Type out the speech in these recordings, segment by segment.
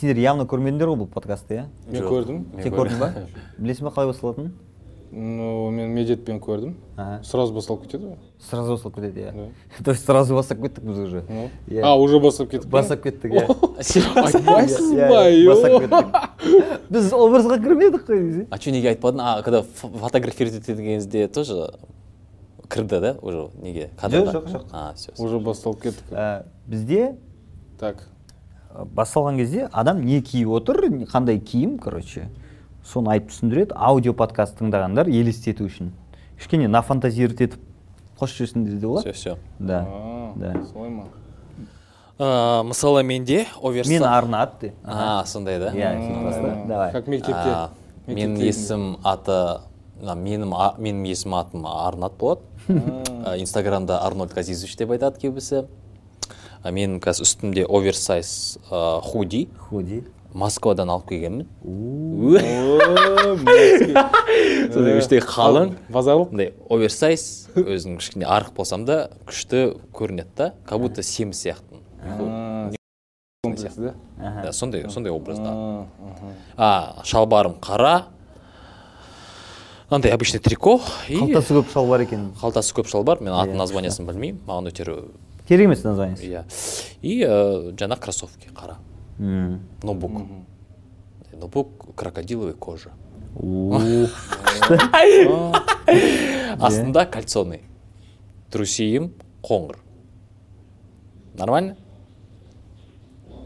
сендер явно көрмедіңдер ғой бұл подкастты иә? Мен көрдім. Сен көрдің ба? Білесің ба қалай басталатынын? Ну мен медетпен көрдім. Сразу басталып кетеді ғой. Сразу басталып кетеді иә. То есть сразу бастап кеттік біз уже. Иә. а уже бастап кеттік бастап кеттік иә. Айтпайсыз Иә, ба иә, бастап кеттік. Біз образға кірмедік қой десе. А че неге айтпадың? А когда фотографировать еткен кезде тоже кірді да уже неге? Кадрға жоқ, жоқ. а все уже басталып кеттік. Ә, бізде так. Басталған кезде адам не киіп отыр қандай киім короче соны айтып түсіндіреді. Аудио подкаст тыңдағандар елестету үшін. Кішкене нафантазировать етіп қосып жіберсін десе де все болады все да А, да. солай ма? Мысалы менде оверса мен арнат де а сондай да? Иә давай. Как мектепте. А, менің есім аты менің а- менің есім атым арнат болады. А, инстаграмда арнольд газизович деп айтады көбісі менің қазір үстімде оверсайз худи. Худи. Москвадан алып келгенмін. Сондай іштей қалың. базарлық мындай оверсайз өзім кішкене арық болсам да күшті көрінеді да как будто семіз сияқтымын да? Сондай сондай образда а шалбарым қара. Андай обычный трико. И қалтасы көп шалбар екен. Қалтасы көп шалбар. Мен атын Иә, названиясын білмеймін. Маған өте керек емес названиесі. Иә. И ә, жаңа кроссовки қара. Ноутбук. Ноутбук крокодиловой кожи. У, астында кальцоны. Трусиім қоңыр нормально?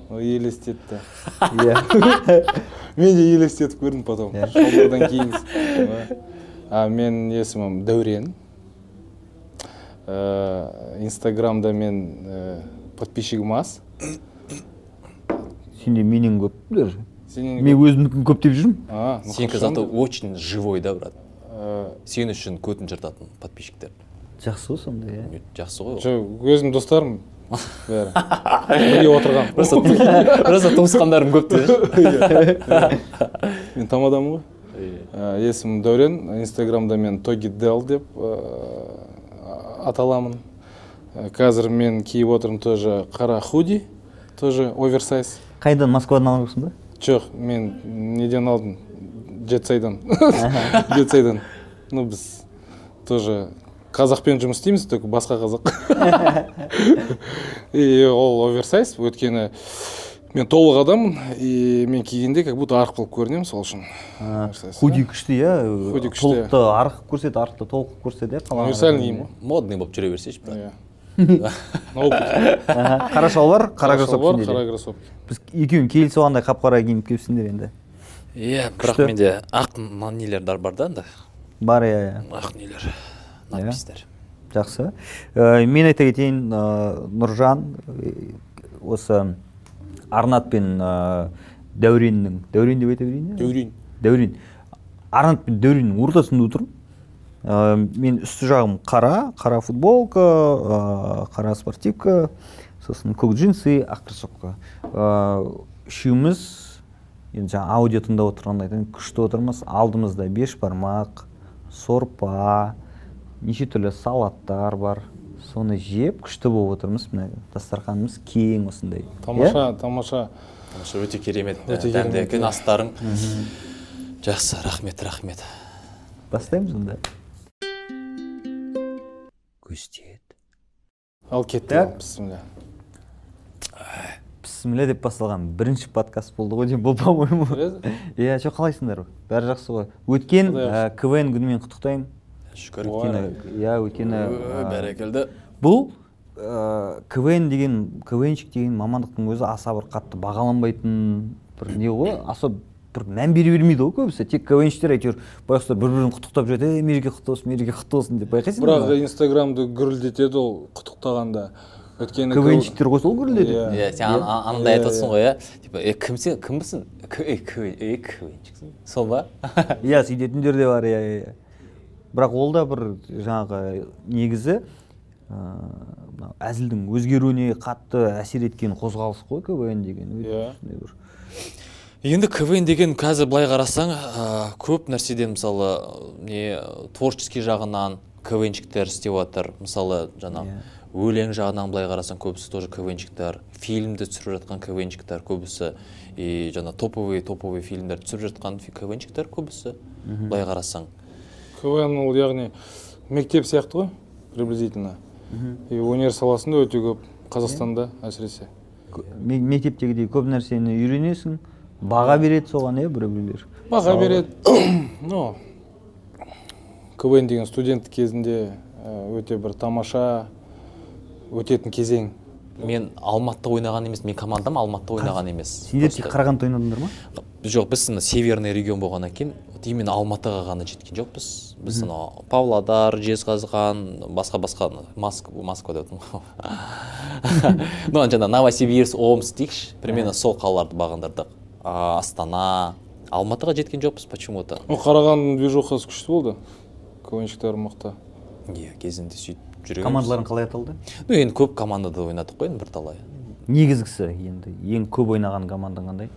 Ой, елестетті иә мен де елестетіп көрдім потом. Шалбардан кейін а менің есімім дәурен. Инстаграмда мен ә, подписчигім аз. Сенде менен көп даже мен өзімдікін көп деп жүрмін сенікі зато очень живой да брат? Ә, сен үшін көтін жыртатын подписчиктер. Жақсы ғой сонда иә. Жақсы ғой жоқ өзім достарым бәрі. Бірге отырған просто просто туысқандарым көп те. Мен тамадамын ғой. Есімім дәурен. Инстаграмда мен тоги дел деп аталамын. Ә, қазір мен киіп отырмын тоже қара худи тоже оверсайз. Қайдан? Москвадан алғансың ба? Жоқ мен неден алдым? Жетсайдан жетсайдан ну біз тоже қазақпен жұмыс істейміз только басқа қазақ. И ол оверсайз өйткені мен толық адаммын и мен кигенде как будто арық болып көрінемін сол үшін. Худи күшті иә? Худи күшті. толықты арық көрсетеді арықты толық көрсетеді иә универсальный киім ғой модный болып жүре берсейші иә. Қара шалбар қара кроссовки қара кроссовки. Біз екеуің келісіп алғандай қап қара киініп келіпсіңдер енді. Иә бірақ менде ақ нелер бар да анда бар иә иә. Ақ нелер надпистер жақсы. Ә, мен айта кетейін ә, нұржан ә, осы арнат пен ә, дәуреннің. Дәурен деп айта берейін дәурен. Дәурен. Арнат пен дәуреннің ортасында отырмын. Ә, мен үсті жағым қара қара футболка ә, қара спортивка сосын көк джинсы ақ кроссовка Ә, үшеуміз енді жаңа аудио тыңдап отырғанда айтайын күшті отырмыз. Алдымызда бешбармақ сорпа неше түрлі салаттар бар. Соны жеп күшті болып отырмыз. Мына дастарханымыз кең осындай. Иә? тамаша тамаша. Тамаша, өте керемет Өте дәмді екен астарың. Жақсы рахмет рахмет. Бастаймыз онда. Ал кетті Так. бісміллә. Бісміллә деп басталған бірінші подкаст болды ғой деймін бұл по моему иә че қалайсыңдар? Бәрі жақсы ғой. Өткен квн күнімен құттықтаймын шүкір өйткені иә өйткені бәрекелді. бұл квн деген квнщик деген мамандықтың өзі аса бір қатты бағаланбайтын бір не ғой аса бір мән бере бермейді ғой көбісі. Тек квнщиктер әйтеуір байғұстар бір бірін құттықтап жүреді ей мереке құтты болсын мереке құтты болсын деп байқайсыңдар бірақ инстаграмды гүрілдетеді ол құттықтағанда. Өйткені квнщиктер ғой сол гүрілдетеді Иә. иә сен ан- ан- анандай айтып отырсың ғой иә. Типа е кімсің кімсің К- е кв- е квнщиксің сол ба? Иә сөйтетіндер де бар иә иә иә. Бірақ ол да бір жаңағы негізі ыыы, мынау әзілдің өзгеруіне қатты әсер еткен қозғалыс қой квн деген Иә. бір енді квн деген қазір былай қарасаң ә, көп нәрседен мысалы не творческий жағынан квнчиктер істеп жатыр. Мысалы жаңағы өлең жағынан былай қарасаң көбісі тоже квнчиктер фильмді түсіріп жатқан квнчиктер көбісі. И жаңа топовый топовый фильмдер түсіріп жатқан квнчиктер көбісі. Былай қарасаң. Квн ол яғни мектеп сияқты ғой приблизительно. И өнер саласында өте көп қазақстанда әсіресе. Ме- мектептегідей көп нәрсені үйренесің баға береді соған иә біреу біреулер? Баға береді. Ну квн деген студент кезінде ә, өте бір тамаша өтетін кезең. Мен алматыда ойнаған емес мен командам алматыда ойнаған емес. сендер тек қарағандыда ойнадыңдар ма? Жоқ біз ана северный регион болғаннан кейін вот именно алматыға ғана жеткен жоқпыз. Біз анау павлодар жезқазған басқа басқа москва москва деп отырмын. Ну жаңағы новосибирск омск дейікші. Примерно сол қалаларды бағындырдық. А, астана. Алматыға жеткен жоқпыз почему то ну қарағандының движухасы күшті болды. Квнщиктер мықты. Иә кезінде сөйтіп жүреміз командаларың қалай аталды? Ну енді көп командада ойнадық қой енді бірталай. Негізгісі енді ең көп ойнаған командаң қандай?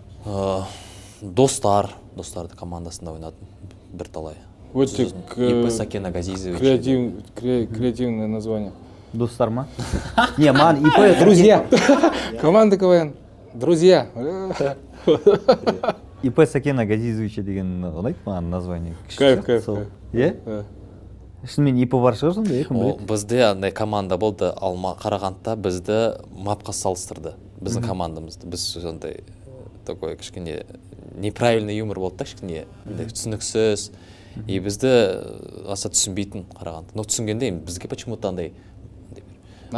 Достар достарды командасында ойнадым бірталай. Өте ип сакена газизович креатив, кре- креативное название. Достар ма? Не маған ип друзья. команда квн. Друзья. Ип сакена газизовича деген ұнайды маған название. Кайф, кайф, иә шынымен ип бар шығар сонда иә кім біледі бізде андай команда болды. Алма қарағандыда бізді мапқа салыстырды. Біздің командамызды. Біз сондай такой кішкене неправильный юмор болды да кішкене түсініксіз. И бізді аса түсінбейтін қарағанды но түсінгенде енді бізге почему то андай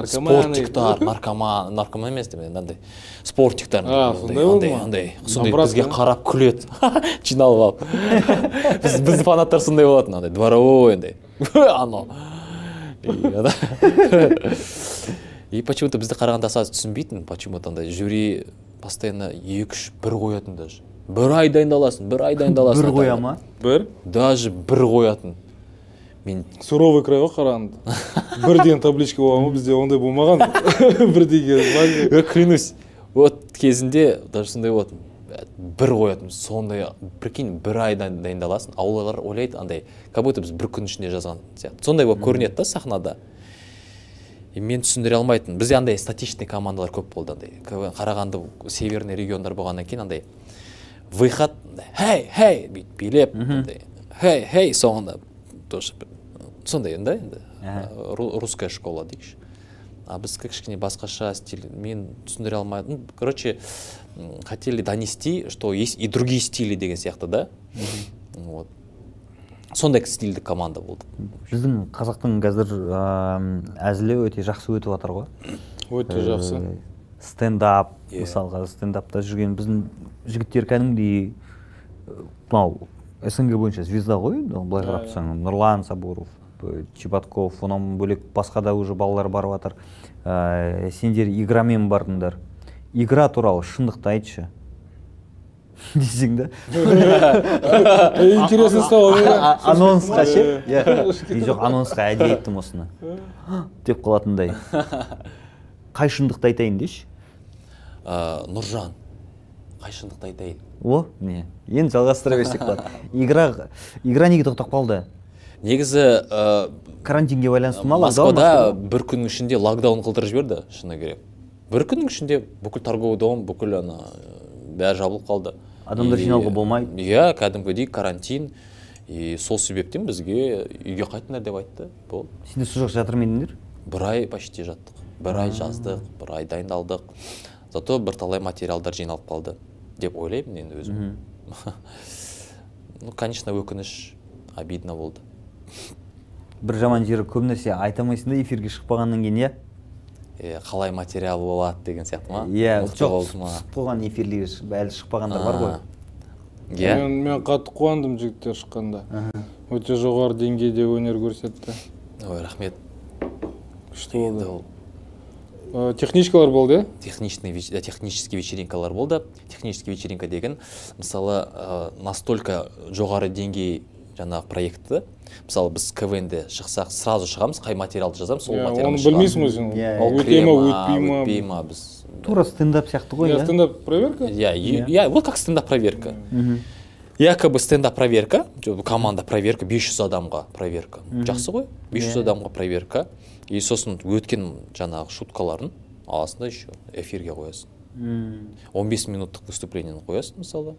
спортиктар наркоман наркоман емес деп андай спортиктар андай андай сондай бізге қарап күледі. Жиналып алып. Біз біздің фанаттар сондай болатын андай дворовой андай. Анау И ана- и почему то бізді қарағанда аса түсінбейтін почему то андай жюри постоянно екі үш бір қоятын даже. Бір ай дайындаласың бір ай дайындаласың. Бір қоя ма? Бір? Даже бір қоятын. Мен суровый край ғой қарағанды. Бірден табличка болған ғой бізде ондай болмаған. Бір деген Э, клянусь. Вот кезінде даже сондай болатын бір қоятын сондай прикинь бір ай дай- дайындаласың. Аулалар ойлайды андай как будто біз бір күн ішінде жазған сияқты. Сондай болып көрінеді да сахнада. Мен түсіндіре алмайтынмын. Бізде андай статичный командалар көп болды андай. Қарағанды северный региондар болғаннан кейін андай выход хей хей! бүйтіп билеп андай хей хей! соңында тоже сондай да енді русская школа дейікші. А біздікі кішкене басқаша стиль мен түсіндіре алмадым. Ну, короче хотели донести что есть и другие стили деген сияқты да. Вот. Сондай стильді команда болды. Біздің қазақтың қазір ыыы, әзілі өте жақсы өтіп жатыр ғой. Өте жақсы. Э, стендап Иә. мысалға стендапта жүрген біздің жігіттер кәдімгідей мынау снг бойынша звезда ғой енді былай қарап тұрсаң. Нұрлан сабуров чебатков онан бөлек басқа да уже балалар барып жатыр. Ә, сендер играмен бардыңдар. Игра туралы шындықты айтшы. Десең да интересно стало А- а- анонсқа ше иә И жоқ анонсқа әдейі айттым осыны деп қалатындай қай шындықты айтайын деші нұржан қай шындықты айтайын о не енді жалғастыра берсек болады игра игра неге тоқтап қалды негізі ә, карантинге байланысты ма москвада бір күннің ішінде локдаун қылдырып жіберді шыны керек бір күннің ішінде бүкіл торговый дом бүкіл ана бәрі жабылып қалды Адамдар жиналуға болмайды. иә кәдімгідей карантин. И сол себептен бізге үйге қайтыңдар деп айтты. Болды. Сендер сол жақта жатыр ма едіңдер? Бір ай почти жаттық. Бір ай жаздық бір ай дайындалдық. Зато бірталай материалдар жиналып қалды деп ойлаймын енді өзім. Ну конечно өкініш обидно болды. Бір жаман жері көп нәрсе айта алмайсың да эфирге шықпағаннан кейін иә? Қалай материал болады деген сияқты ма? Иә жоқ шығып қойған эфирлер әлі шықпағандар бар ғой. иә. Мен, мен қатты қуандым жігіттер шыққанда. Өте жоғары деңгейде өнер көрсетті. Ой рахмет. Күшті енді болды ол Э, техничкалар болды иә техничный э, технический вечеринкалар болды. Технический вечеринка деген мысалы ә, настолько жоғары деңгей жаңағы проектті. Мысалы біз квн-де шықсақ сразу шығамыз қай материалды жазамыз сол Иә, материалды оны шығамыз. білмейсің ғой сен. Иә, ол иә. өте ма Өтпей ма өтпей ма біз тура стендап сияқты ғой иә иә. стендап проверка? Иә иә. вот как стендап проверка. Якобы стендап проверка команда проверка 500 адамға проверка. Жақсы ғой 500 адамға проверка. И сосын өткен жаңағы шуткаларын аласың да еще эфирге қоясың. 15 минуттық выступлениені қоясың мысалы.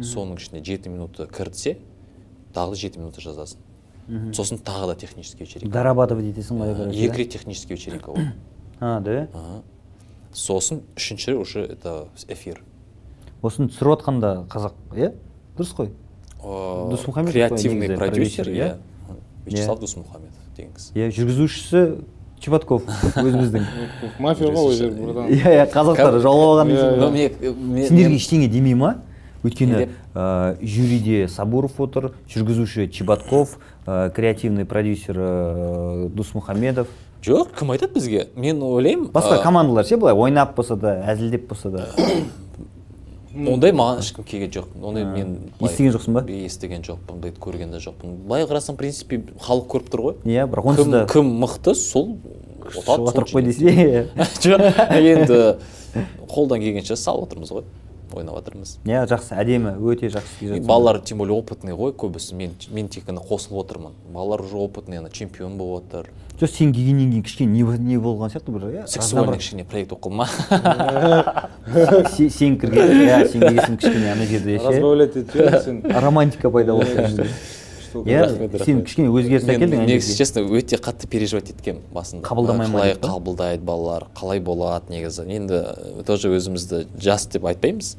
Соның ішіне жеті минуты кіртсе тағы да жеті минуты жазасың. Сосын тағы да технический вечеринка дорабатывать етесің ғой короче, екі рет технический вечеринка ғой а да? Сосын үшінші уже это эфир. Осыны түсіріп жатқанда қазақ иә? Дұрыс қой. Досмұхамедов креативный продюсер иә? вячеслав Иә. досмұхамедов деген кісі. Иә жүргізушісі чебатков өзіміздің. Мафия ғой ол жер братан. Иә иә қазақтар жаулап алған Иә, мне- сендерге ештеңе демей ма өйткені ә, жюриде сабуров отыр жүргізуші чебатков ә, креативный продюсер ә, досмұхамедов жоқ кім айтады бізге? Мен ойлаймын басқа а, командалар ше былай ойнап болса да әзілдеп болса да. Ондай маған ешкім келген жоқ. Ондай мен естіген жоқсың ба? естіген жоқпын ондайды көрген де жоқпын. Былай қарасаң в принципе халық көріп тұр ғой. Иә бірақ онсыз кім да. кім мықты сол ұтады, отырып қой десе. Жоқ енді қолдан келгенше салып отырмыз ғой. Ойнап жатырмыз иә жақсы әдемі өте жақсы балалар тем более опытный ғой көбісі. Мен мен тек қана қосылып отырмын. Балалар уже опытный ана чемпион болып жатыр жоқ сен келгеннен кейін кішкене не, не болған сияқты бір иә? Сексуальный кішкене проект оқылды ма? Се- сен кірген иә сен келгесін кішкене ана жерде ше? разбавлять етіп сен. Романтика пайда болды иә сен кішкене өзгеріс әкелдің негізі честно өте қатты переживать еткенмін басында. Қабылдамай ма қалай қабылдайды балалар қалай болады негізі. Енді э, тоже өзімізді жас деп айтпаймыз.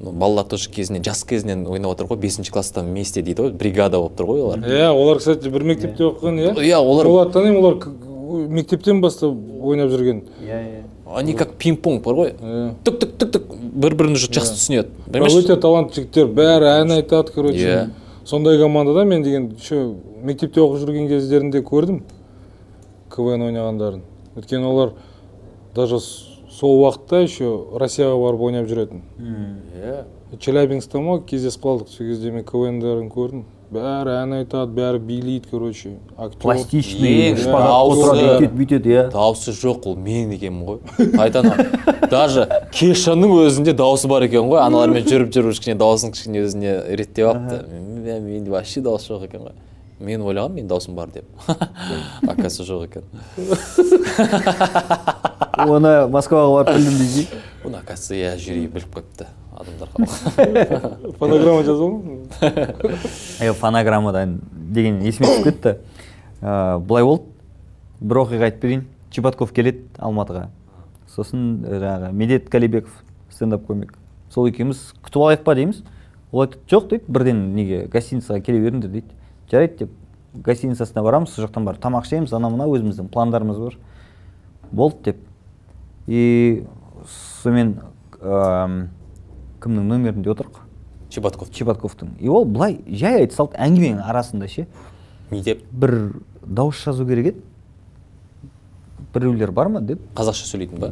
Но балалар тоже кезінен жас кезінен ойнап отыр ғой бесінші класста вместе дейді ғой бригада болып тұр ғой олар. Иә олар кстати бір мектепте оқыған иә? Иә, олар- оларды танимын олар мектептен бастап ойнап жүрген. Иә иә. Они как пинг понг бар ғой. Иә. түк түк түк түк бір бірін уже жақсы түсінеді. Бірақ понимаешь? өте талантты жігіттер бәрі ән айтады короче. Иә. Сондай командада мен деген еще мектепте оқып жүрген кездерінде көрдім квн ойнағандарын. Өйткені олар даже сол уақытта еще россияға барып ойнап жүретін. Иә. Челябинскта ма кездесіп қалдық. Сол кезде мен квндарын көрдім. Бәрі ән айтады бәрі билейді короче. Актер пластичный Ең шпагат бүйтеді иә. Дауысы жоқ ол мен екенмін ғой. Айтаны даже кешаның өзінде дауысы бар екен ғой. Аналармен жүріп жүріп кішкене дауысын кішкене өзіне реттеп алыпты. Мен- менде вообще дауыс жоқ екен ғой. Мен ойлағанмын менің даусым бар деп. Оказывается жоқ екен. Оны москваға барып білдім дейсің оны оказывается иә жюри біліп қойыпты. Адамдар. Фонограмма жазып е фонограммадан деген есіме түсіп кетті. Ә, былай болды. Бір оқиға айтып берейін. Чебатков келеді алматыға. Сосын ә, жаңағы медет қалибеков стендап комик. Сол екеуміз күтіп алайық па? дейміз. Ол айтады жоқ дейді. Бірден неге гостиницаға келе беріңдер дейді. Жарайды деп гостиницасына барамыз. Сол жақтан барып тамақ ішеміз. Анау мынау өзіміздің пландарымыз бар. Болды деп. И сонымен кімнің номерінде отырық? Чебатков чебатковтың и ол былай жай айта салды әңгіменің арасында ше. Не деп? Бір дауыс жазу керек еді. Біреулер бар ма деп? Қазақша сөйлейтін ба?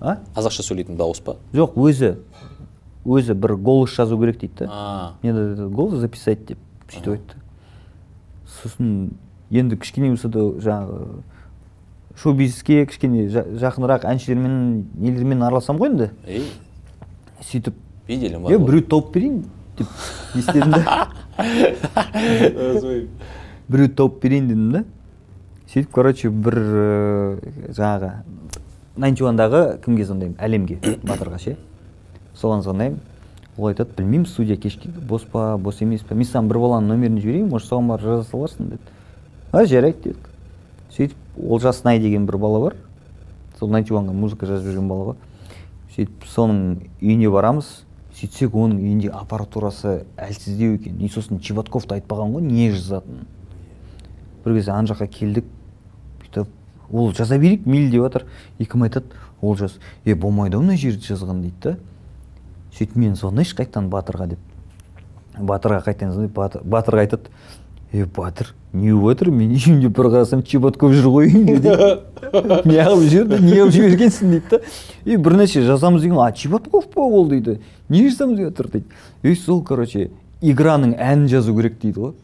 А? Қазақша сөйлейтін дауыс па? Жоқ өзі өзі бір голос жазу керек дейді да. А. Мне надо голос записать деп сөйтіп айтты. Сосын енді кішкене болса да жаңағы шоу бизнеске кішкене жа- жақынырақ әншілермен нелермен араласамын ғой енді. Сөйтіп беделім е бар ғой. біреу тауып берейін деп не істедім да біреуді тауып берейін дедім да сөйтіп короче бір жаңағы найнти уандағы кімге звондаймын? Әлемге. Батырға ше. Соған звондаймын. Ол айтады білмеймін студия кеш келді бос па бос емес па. Мен саған бір баланың нөмірін жіберейін может соған барып жаза саларсың деді. А жарайды дедік сөйтіп олжас най деген бір бала бар. Сол найнти уанға музыка жазып жүрген бала ғой сөйтіп соның үйіне барамыз. Сөйтсек оның үйінде аппаратурасы әлсіздеу екен. И сосын чебатковты айтпаған ғой не жазатынын. Бір кезде ана жаққа келдік бүйтіп ол жаза берейік мейлі деп жатыр и кім айтады? Ол жаз е болмайды ау мына жерді жазған дейді да. Сөйтіп мен звондайыншы қайтадан батырға деп. Батырға қайтадан звондайды батыр, батырға айтады. Е батыр не болып жатыр мен үйімде бір қарасам чеботков жүр ғой үйімде дейді неғып жүрді не қылып жібергенсің дейді да. И бір нәрсе жазамыз деген а чеботков па ол? дейді. Не жазамыз? деп жатыр дейді. И сол короче играның әнін жазу керек дейді ғой.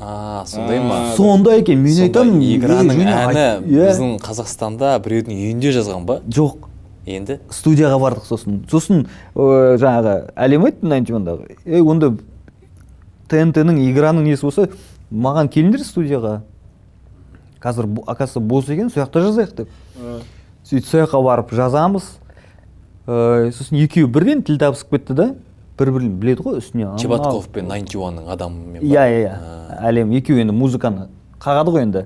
А сондай ма? Сонда екен мен айтамын играның «Е, жөне әні иә». біздің қазақстанда біреудің үйінде жазған ба? Жоқ. Енді? Студияға бардық сосын. Сосын жаңағы әлем айтты найнти уандағы е онда тнтнің играның несі болса маған келіңдер студияға. Қазір оказывается бос екен сол жақта жазайық деп. Сөйтіп сол жаққа барып жазамыз. Э, сосын екеуі бірден тіл табысып кетті да бір бірін біледі ғой үстіне чебатков пен найнти уанның адамымен иә иә иә. Әлем екеуі енді музыканы қағады ғой енді.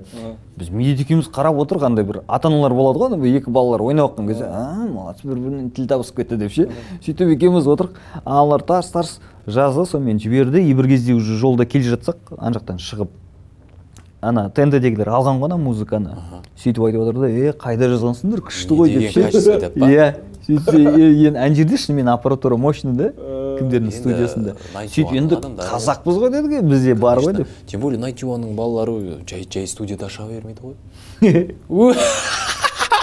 Біз медет екеуміз қарап отырық андай бір ата аналар болады ғой ана екі балалар ойнап жатқан кезде а молодец бір бірінен тіл табысып кетті деп ше. Сөйтіп екеуміз отырық аналар тарс тарс жазды сонымен жіберді и бір кезде уже жолда келе жатсақ ана жақтан шығып ана тнддегілер алған ғой ана музыканы. Сөйтіп айтып жатыр да е қайда жазғансыңдар күшті ғой деп. иә сөйтсе енді ана жерде шынымен аппаратура мощный да кімдердің Енді студиясында. Сөйтіп енді қазақпыз ғой дедік енді бізде бар ғой деп. Тем более найнти балалары жай жай студияда аша бермейді ғой.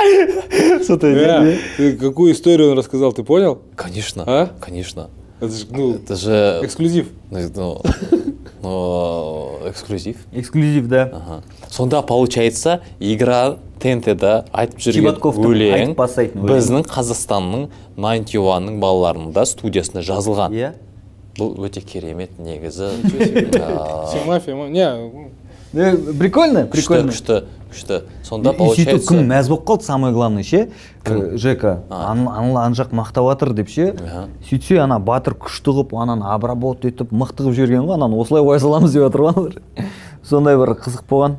Э, какую историю он рассказал, ты понял? конечно А? конечно. Это же, ну, это же эксклюзив. ну, ну, эксклюзив. Эксклюзив да. Ага. сонда получается игра тнтда айтып жүрген өлең біздің қазақстанның найнти уанның балаларының да студиясында жазылған. Иә. Бұл өте керемет негізі. Все мафия, ма- не, прикольно прикольно. күшті күшті сонда сөйтіп кім получается мәз болып қалды самое главное ше жека. Ана жақ мақтап жатыр деп ше. Сөйтсе ана батыр күшті қылып ананы обработать етіп мықты қылып жіберген ғой ананы осылай қоя саламыз деп жатыр ғой аналар сондай бір қызық болған.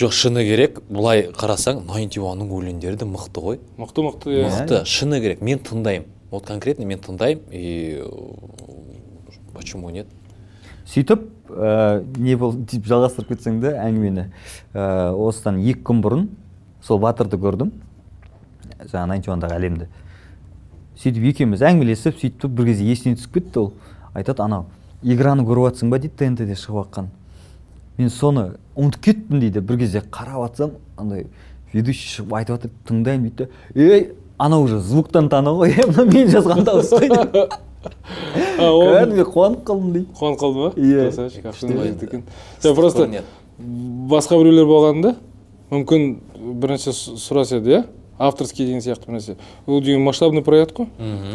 Жоқ шыны керек. Былай қарасаң найнти уанның өлеңдері де мықты ғой. Мықты мықты иә. мықты. Шыны керек. Мен тыңдаймын. Вот конкретно мен тыңдаймын. И почему нет? Сөйтіп ә, не болды деп жалғастырып кетсең де әңгімені. Ә, осыдан екі күн бұрын сол батырды көрдім. Жаңағы найнтиуандағы әлемді. Сөйтіп екеуміз әңгімелесіп сөйтіп бір кезде есіне түсіп кетті ол. Айтады анау играны көріп жатсың ба? дейді тнтде шығып жатқан мен соны ұмытып кеттім дейді. Бір кезде қарап жатсам андай ведущий шығып айтып жатыр тыңдаймын дейді да ей анау уже звуктан тану ғой е мынау мен жазған дауыс қой деп. Кәдімгі қуанып қалдым дейді қуанып қалды ма Иә. красавчик екен жоқ просто басқа біреулер болғанда мүмкін бірінші с- сұрас еді иә? Авторский деген сияқты бір нәрсе. Ол деген масштабный проект қой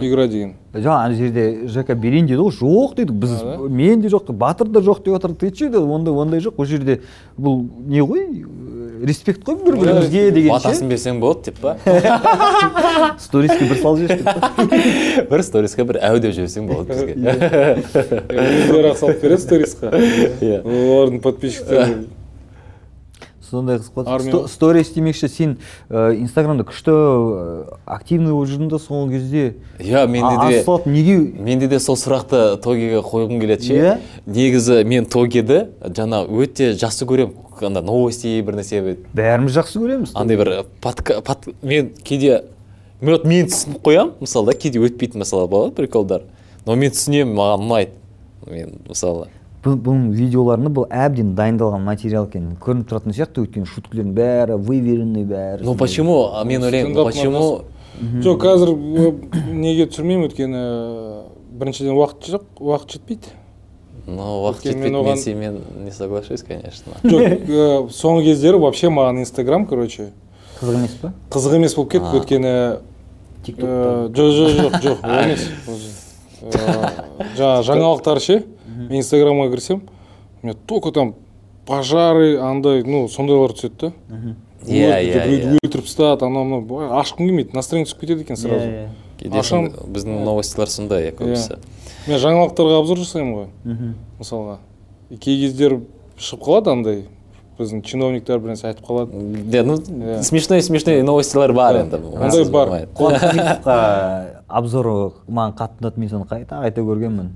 игра деген. Жаңа ана жерде жк берейін деді ғой жоқ дедік біз мен де жоқ батыр да жоқ деп жатыр ты че деді ондай ондай жоқ? Ол жерде бұл не ғой? Э, респект қой бір бірімізге деген батасын берсең болады деп па? Сториске бір салып жіберші деп бір сториске бір әу деп жіберсең болады бізге. Өздері ақ салып береді сторисқа Иә. олардың подписчиктері. Сондай қызық ғой. сторис демекші сен ә, инстаграмда күшті ә, активный болып жүрдің да соңғы кезде. Иә менде де неге? менде де сол сұрақты тогеге қойғым келеді ше. Иә? негізі мен тогеді жаңа өте жақсы көремін. Анда новости бір нәрсе бәріміз жақсы көреміз андай бір подка, под, мен кейде мен вот мен түсініп қоямын мысалы да кейде өтпейтін мысалы болады приколдар. Но мен түсінемін маған ұнайды. Мен мысалы бұның видеоларында бұл әбден дайындалған материал екенін көрініп тұратын сияқты өйткені шуткілердің бәрі выверенный бәрі ну почему? А мен ойлаймын почему? Жоқ қазір э, неге түсірмеймін өйткені э, біріншіден уақыт жоқ уақыт жетпейді. Ну уақыт жетпейді мен сенімен не соглашусь конечно. Жоқ э, соңғы кездері вообще маған инстаграм короче қызық емес па? қызық емес болып кетті өйткені жоқ жоқ жоқ жоқ ол емес. Жаңағы жаңалықтар ше? Мен инстаграмға кірсем у меня только там пожары андай ну сондайлар түседі да. Иә, иә, біреуді иә. өлтіріп тастады анау мынау былай ашқым келмейді настроение түсіп кетеді екен сразу. Иә, кейде Ашам- сон- біздің новостилар сондай иә. көбісі. Мен жаңалықтарға обзор жасаймын ғой. Мысалға И кей кездері шығып қалады андай біздің чиновниктер бір нәрсе айтып қалады. Да ну Иә. смешной смешной новостилар бар енді ондай бар. обзоры маған қатты ұнады мен соны қайта қайта көргенмін.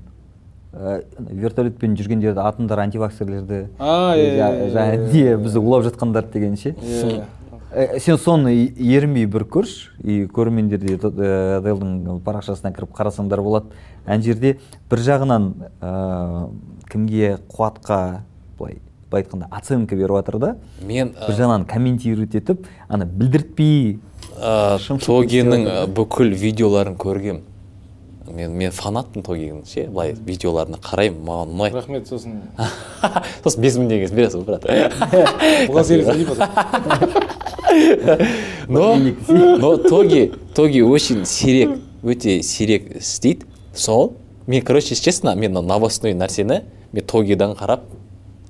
Ә, вертолетпен жүргендерді атыңдар антиваксерлерді А, жа- жаңа иә, не бізді улап жатқандарды деген ше. Ә, сен соны ерінбей бір көрші и көрермендер де делдің парақшасына кіріп қарасаңдар болады. Ана жерде бір жағынан ә, кімге қуатқа былай былай айтқанда оценка беріп жатыр да. Мен бір жағынан комментировать етіп ана білдіртпей. ә, тогенің ә, бүкіл видеоларын көргем. Мен мен фанатпын тогенің ше? Былай видеоларына қараймын маған ұнайды. Рахмет сосын. Сосын бес мың теңгесін бересің ғой брат. Бұған но но тоги тоги очень сирек өте сирек істейді. Сол мен короче честно мен мына новостной нәрсені мен тогидан қарап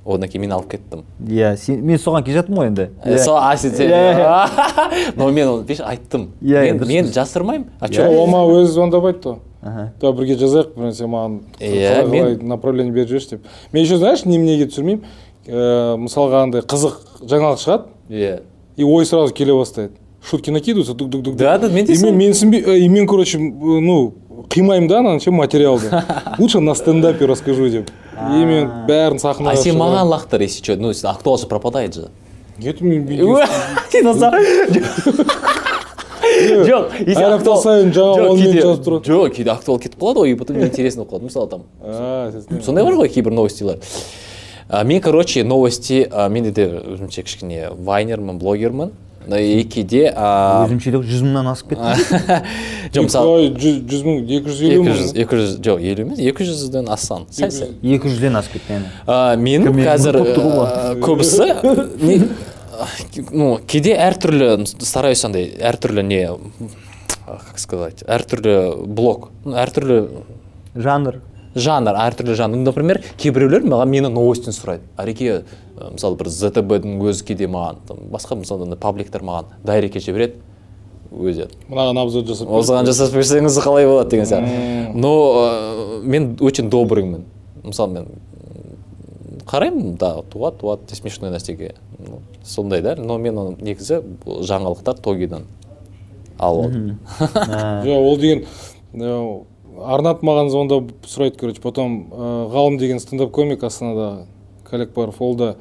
одан кейін мен алып кеттім. Иә сен мен соған келе жатырмын ғой енді. Э, сол а сен сен- Иә, но мен оны айттым. Иә, мен жасырмаймын. А че ол маған өзі звондап айтты. Аха. Давай бірге жазайық бірін сен маған Иә, мен- направление беріп жіберші деп мен еще знаешь неменеге түсірмеймін Э, мысалға андай қызық жаңалық шығады. Иә и ой сразу келе бастайды. Шутки накидываются дук дук дук Да, да, мен де и мен менсінбей э, и мен короче э, ну қимаймын да ананы ше материалды лучше на стендапе расскажу деп. И мен бәрін сахнаға а сен маған лақтыр если что. Ну актуал же пропадает же. Нет мен сен жоқ әр апта сайын жаңа жоқ, онымен кейде- жазып тұрады. жоқ кейде актуал кетіп қалады ғой и потом неинтересно болып қалады мысалы там сондай бар ғой кейбір новостилар. А, мен короче новости а, менде де өзімше кішкене вайнермін блогермін. И кейде а, өзімше де жүз мыңнан асып кетті. Жоқ мысалы жүз мың екі жүз елу екі мың жүз екі жүз жоқ елу емес екі жүзден астан сәл сәл. Екі жүзден асып кетті яғни. А, мен Кім, мен қазір көбісі ну кейде әртүрлі стараюсь андай әртүрлі не а, как сказать әртүрлі блог ну, әртүрлі жанр. жанр әртүрлі жанр. Например кейбіреулер маған мені новостьін сұрайды. Ареке ә, мысалы бір зтб-дің өзі кейде маған там, басқа мысалы андай пабликтер маған дайрекке жібереді өзі. Мынаған обзор жасап бер. осыған жасап берсеңіз қалай болады деген сияқты. Но ә, мен очень добрыймын. Мысалы мен қараймын да туады туады смешной нәрсеге. Ну, сондай да но мен оны негізі жаңалықтар тогидан алып алдым жоқ ол деген э, арнат маған звондап сұрайды короче потом э, ғалым деген стендап комик астанада калекбаров ол да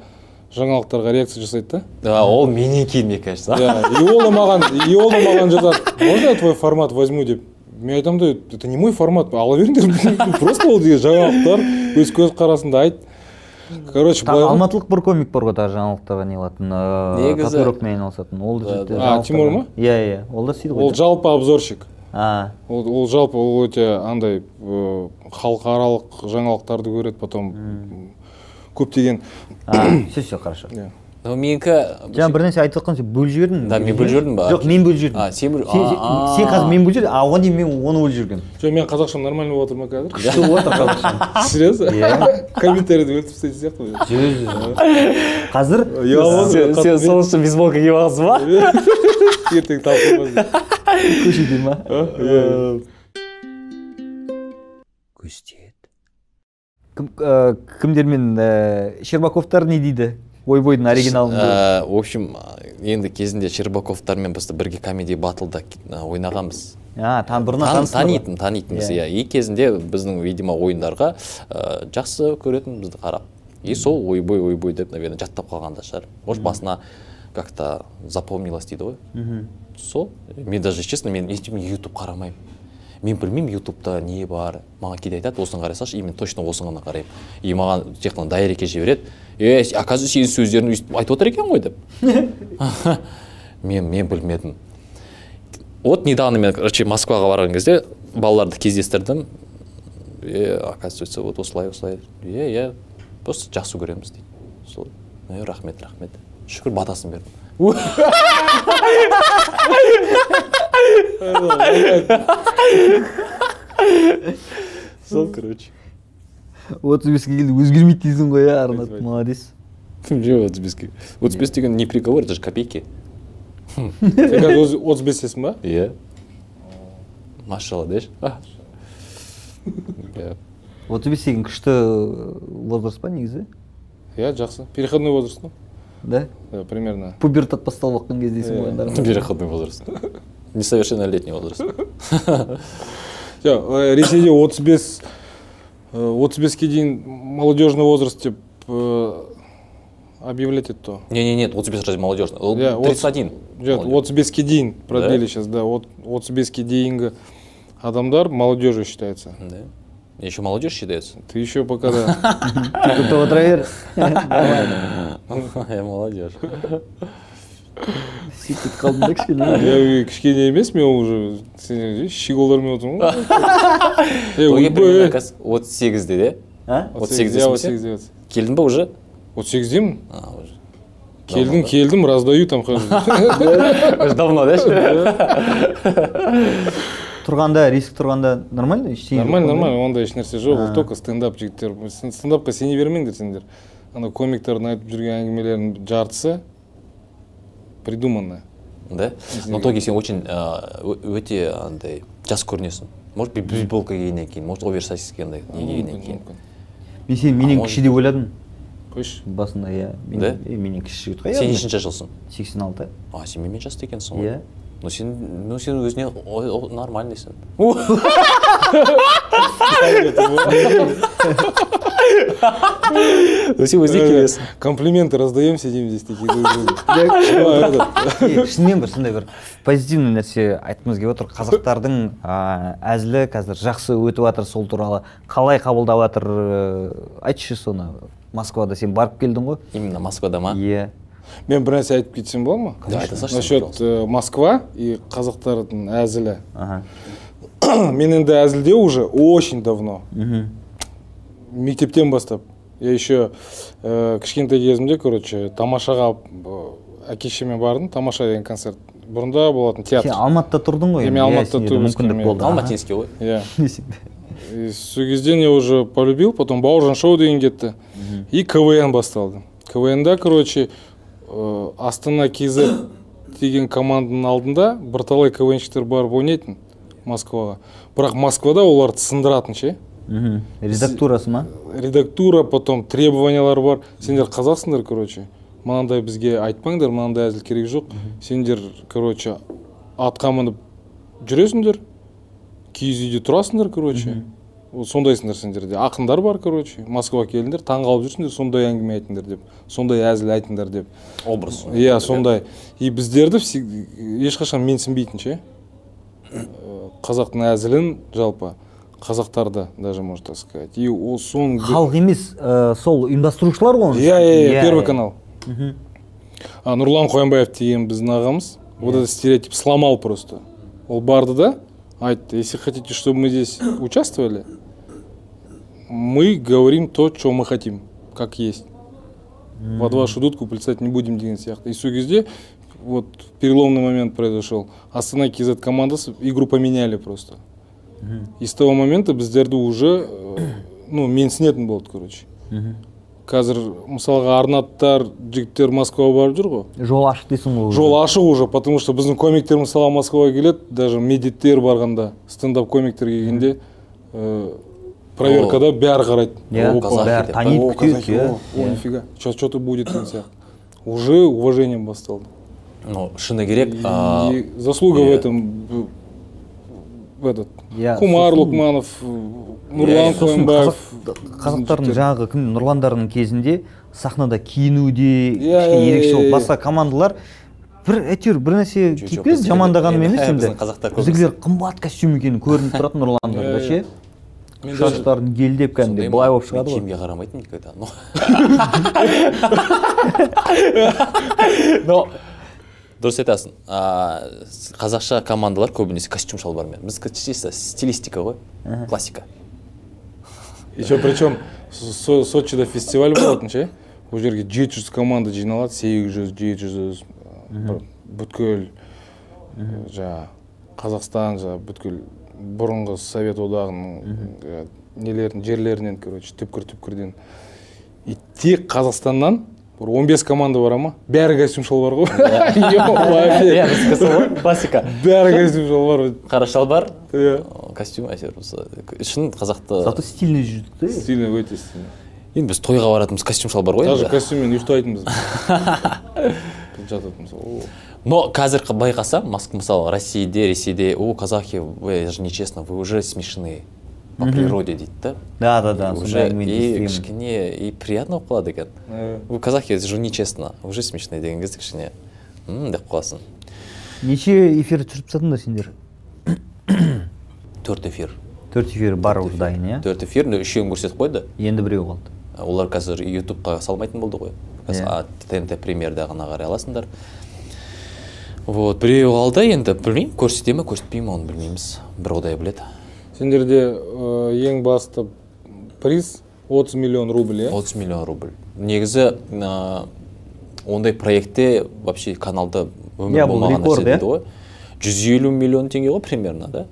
жаңалықтарға реакция жасайды да. А, ол менен кейін мне кажется. Иә и ол да маған и ол да маған жазады. Можно я твой формат возьму? деп. Мен айтамын да это не мой формат ала беріңдер просто ол деген жаңалықтар өз көзқарасыңды айт короче былай алматылық бір комик бар ғой тағы жаңалықтарға не қылатын ыыы, Негізі- татуировкамен айналысатын. Ол да. А, Тимур ма? иә иә. Ол да сөйтіп ол жалпы обзорщик. А. Ол, ол жалпы ол өте андай э, халықаралық жаңалықтарды көреді потом. Көптеген а все все хорошо. Иә. Менікі жаңа бір нәрсе айтып жатқан сен бөліп жібердің. Да, мен бөліп жібердім ба? жоқ мен бөліп жібердім. А, сен бөліп- сен, қазір мен бөліп жібердің а оған дейін мен оны бөліп жүргенмін жоқ мен қазақшам нормально болып жатыр ма қазір? Күшті болып жатыр қазақша серьезно? Иә. комментарийді өлтіріп тастайтын сияқты ғой. Қазір сен сен сол үшін бейсболка киіп алғансың ба? Ертең талқыламыз көшеде ма кім ә, кімдермен ә, щербаковтар не дейді? Ойбойдың оригиналын Ә, в общем енді кезінде щербаковтармен біз бірге комедия батлда ойнағанбыз. А бұрыннан танитын танитынбыз иә. и кезінде біздің видимо ойындарға ә, жақсы көретін бізді қарап. И сол ойбой ойбой деп наверное жаттап қалған да шығар. Может басына как то запомнилось дейді ғой. Сол мен даже честно мен ютуб қарамаймын. Мен білмеймін ютубта не бар маған кейде айтады осыны қарай салшы и мен точно осыны ғана қараймын. И маған тек қана дайрекке жібереді. Е оказывается сенің сөздерің өйстіп айтып отыр екен ғой деп. Мен мен білмедім. Вот недавно мен короче москваға барған кезде балаларды кездестірдім. Е оказывается вот осылай осылай. Иә иә просто жақсы көреміз дейді. Сол е рахмет рахмет. Шүкір батасын бердім. Сол короче. Отыз беске келді өзгермейді дейсің ғой иә арнат молодец. Жоқ отыз беске. отыз бес деген не приговор это же копейки сен қазір отыз бестесің ба иә. Машалла деші иә. отыз бес деген күшті возраст па негізі? Иә жақсы. Переходной возраст қой да? Да примерно. Пубертат басталып жатқан кездесің ғой енді переходной возраст. Несовершеннолетний возраст. Жоқ э, ресейде отыз бес отыз беске дейін молодежный возраст деп э, объявлять етті ғой не не нет отыз бес разве молодежный ол Иә, отыз- тридцать один жоқ отыз беске дейін продлили сейчас да от- отыз беске дейінгі адамдар молодежью считается да еще молодежь считается ты еще пока да күтіп отыра бер я молодежь Сөйтіп қалдым да кішкене. Кішкене емес мен уже сен щеголдармен отырмын ғой. Қазір отыз сегізде де? Отыз сегіздесің отыз сегізде келдің ба уже? Отыз сегіздемін а уже. Келдім келдім раздаю там давно да тұрғанда риск тұрғанда нормально ештеңе нормально нормально ондай ешнәрсе жоқ. Ол только стендап жігіттер Сен- стендапқа сене бермеңдер сендер. Ана комиктердің айтып жүрген әңгімелерінің жартысы придуманная да? Но в итоге сен очень өте андай жас көрінесің может бейсболка кигеннен кейін может оверсайз кигеннен кейін мен сені менен кіші деп ойладым қойшы. Басында иә. Да? менен кіші жігіт қой сен нешінші жылсың сексен алты. А сен менімен жасты екенсің ғой. Иә. Ну сен ну сен өзіне нормальныйсың ну сен өзіне келесің. комплименты раздаем сидим здесь такие Е, шынымен бір сондай бір позитивный нәрсе айтқымыз келіп отыр. Қазақтардың а, әзілі қазір жақсы өтіп жатыр сол туралы. Қалай қабылдап жатыр э, айтшы соны. Москвада сен барып келдің ғой. Именно москвада ма? Иә мен бір нәрсе айтып кетсем бола ма? Да, айта салшы, насчет э, москва и қазақтардың әзілі. Ага. Мен енді әзілдеу уже очень давно. Мхм мектептен бастап. Я еще ә, кішкентай кезімде короче тамашаға әке шешеме бардым. Тамаша деген концерт. Бұрында болатын сен театр алматыда тұрдың ғой мен алматыда туып мүмкіндік болды. Алматинский ғой. Иә. Иә И сол кезден я уже полюбил потом бауыржан шоу деген кетті. И квн басталды. Квнда короче ә, астана kz деген команданың алдында бірталай квнщиктер барып ойнайтын москваға. Бірақ москвада оларды сындыратын ше? Мхм редактурасы ма? Редактура потом требованиялар бар. Сендер қазақсыңдар короче. Мынандай бізге айтпаңдар мынандай әзіл керек жоқ. Сендер короче атқа мініп жүресіңдер. Киіз үйде тұрасыңдар короче. Сондайсыңдар сендер де ақындар бар короче. Москваға келіңдер таңғалып жүрсіңдер сондай әңгіме айтыңдар деп. Сондай әзіл айтыңдар деп. Образ иә сондай. и біздерді ешқашан менсінбейтін ше? Э, қазақтың әзілін жалпы қазақтарды даже можно так сказать. И ол соның халық емес э, сол ұйымдастырушылар ғой иә иә ішінде. иә первый канал. А нұрлан қоянбаев деген біздің ағамыз вот этот стереотип сломал просто. Ол барды да айтты если хотите чтобы мы здесь участвовали мы говорим то что мы хотим как есть. Под вашу дудку плясать не будем деген сияқты и сол кезде вот переломный момент произошел. Астана kz командасы игру поменяли просто. И с того момента біздерді уже э, ну менсінетін болды короче. Мгм. қазір мысалға арнаттар жігіттер москваға барып жүр ғой жол ашық дейсің ғой жол ашық уже потому что біздің комиктер мысалы москваға келеді даже медиттер барғанда стендап комиктер келгенде проверкада бәрі қарайды Иә, бәрі таниды күтеді иә о, нифига. Что то будет деген сияқты уже уважением басталды ну шыны керек а, и заслуга в этом этот кумар лукманов нұрлан қоянбаев қазақ- қазақтардың жаңағы кім нұрландардың кезінде сахнада киінуде Иә, кішкене иә, ерекше болып басқа командалар бір әйтеуір бір нәрсе киіп жамандағаным емес енді. біздің қазақтар көп біздікілер қымбат костюм екені көрініп тұрады нұрландарда ше. Шаштарын гелдеп кәдімгідей былай болып шығады ғой. Киімге қарамайтынмын никогда но но дұрыс айтасың. Қазақша командалар көбінесе костюм шалбармен. Біздікі чисто стилистика ғой классика. Еще причем Со- сочида фестиваль болатын ше ол жерге жеті жүз команда жиналады сегіз жүз жеті жүз бір бүткіл жаңағы қазақстан жаңағы бүткіл бұрынғы совет одағының ә, нелерін жерлерінен короче түпкір түпкірден. И тек қазақстаннан бір 15 команда бар ма? Бәрі костюм шалбар ғой. Иә ғой классика. Бәрі костюм шалбар қара шалбар иә костюм әйтеуір осы шын қазақты зато стильный жүрдік те стильно өте стильно енді біз тойға баратынбыз костюм шалбар ғой даже костюммен ұйықтайтынбыз. Жататынбыз о. Но қазір байқасам мысалы россияде ресейде о казахи вы же нечестно вы уже смешные по природе дейді да? Да да да уже и кішкене и приятно болып қалады екен вы казахи же нечестно уже смешные деген кезде кішкене м деп қаласың неше эфир түсіріп тастадыңдар сендер төрт эфир. Төрт эфир бар уже дайын иә төрт эфир үшеуін көрсетіп қойды енді біреу қалды олар қазір ютубқа салмайтын болды ғой. Қазір Иә. а, тнт премьерда ғана қарай аласыңдар. Вот біреуі қалды енді білмеймін көрсете ме көрсетпей ме оны білмейміз. Бір құдай біледі. Сендерде ә, ең басты приз 30 миллион рубль иә? 30 миллион рубль. Негізі ә, ондай проектте вообще каналда өмір болмаған рекорд, нәрсе дейді ғой. Жүз елу миллион теңге ғой примерно да?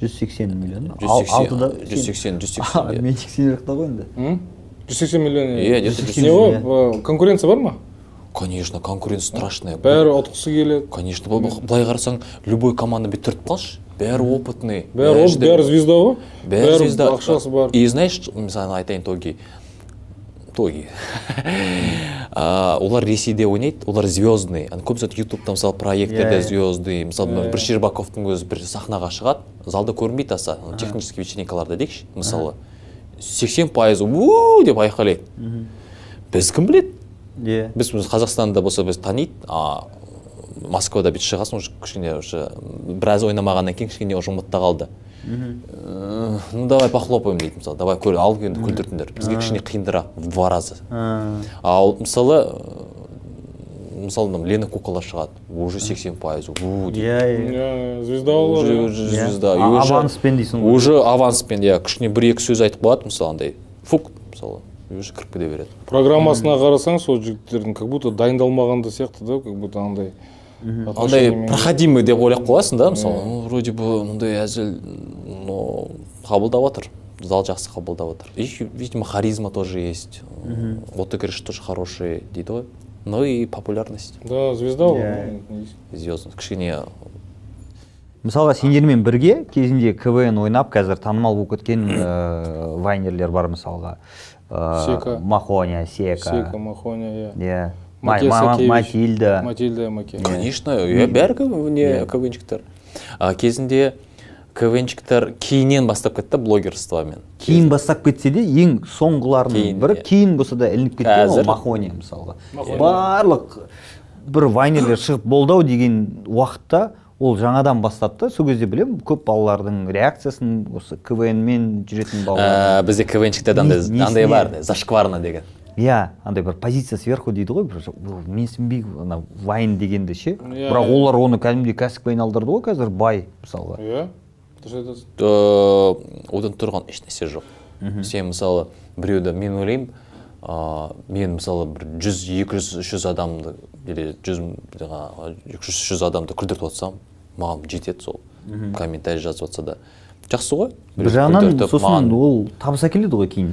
Жүз сексен миллион жүз Ал- сексен алтыда жүз сексен. жүз сексен мен сексен жақта ғой енді. Жүз сексен миллион Иә, где-то не 180, ғой конкуренция бар ма? Конечно конкуренция страшная бәрі ұтқысы келеді. Конечно былай қарасаң любой команда тұрып қалшы. Бәрі опытный. Бәрі бәрі звезда ғой. Бәрі звезда. ақшасы бар. И знаешь мысалы айтайын тоги. Тоги. Олар ресейде ойнайды олар звездный. Көбісі ютубта мысалы проекттерде звездный мысалы бір щербаковтың өзі бір сахнаға шығады залда көрінбейді аса. Технический вечеринкаларда дейікші мысалы. Сексен пайызы у деп айқайлайды. Біз кім біледі? Иә біз біз қазақстанда болса біз таниды а москвада бүйтіп шығасың уже кішкене уже біраз ойнамағаннан кейін кішкене уже ұмытта қалды Э, ну давай похлопаем дейді мысалы давай көр ал енді күлдіртіңдер бізге кішкене қиындырақ в два раза А, ал мысалы э, мысалы мына лена куколар шығады уже сексен пайыз у дейді. Иә иә. Иә, звезда уже иә. уже Иә. звезда. Аванспен дейсің ғой. уже аванспен иә кішкене бір екі сөз айтып қояды мысалы андай фук мысалы. Уже кіріп кете береді. Программасына қарасаң сол жігіттердің как будто дайындалмағанда сияқты да как будто андай андай проходимый деп ойлап қоясың да мысалы ну, вроде бы мындай әзіл но қабылдап жатыр зал жақсы қабылдап жатыр и видимо харизма тоже есть. Отыгрыш тоже хороший дейді ғой. Ну и популярность. Да звезда Иә. звездность. Кішкене мысалға сендермен бірге кезінде квн ойнап қазір танымал болып кеткен ә, вайнерлер бар мысалға. Сека. махоня сека. Сека махоня иә иә матильда. Матильда маке конечно иә бәрі не. квнчиктер а кезінде квнчиктер кейіннен бастап кетті блогерствомен кейін бастап кетсе де ең соңғыларының Кейін, бірі иә. кейін болса да ілініп кеткен ол махония мысалға. Барлық бір вайнерлер шығып болды ау деген уақытта ол жаңадан бастады да сол кезде білемін көп балалардың реакциясын осы квн мен жүретін балалар. ә, бізде квнчиктерде андай андай бар зашкварно деген. Иә андай бір позиция сверху дейді ғой бір «О, менсінбей ана вайн дегенді ше. Иә, бірақ иә. олар оны кәдімгідей кәсіпке айналдырды ғой қазір бай мысалға. Иә дұрыс айтасың Э, одан тұрған ешнәрсе жоқ. Сен мысалы біреуді мен ойлаймын ә, мен мысалы бір жүз екі жүз үш жүз адамды или жүз жаңағы екі жүз үш жүз адамды күлдіртіп отырсам маған жетеді сол комментарий жазып жатса да. Жақсы ғой. Бір жағынан сосын маған- ол табыс әкеледі ғой кейін.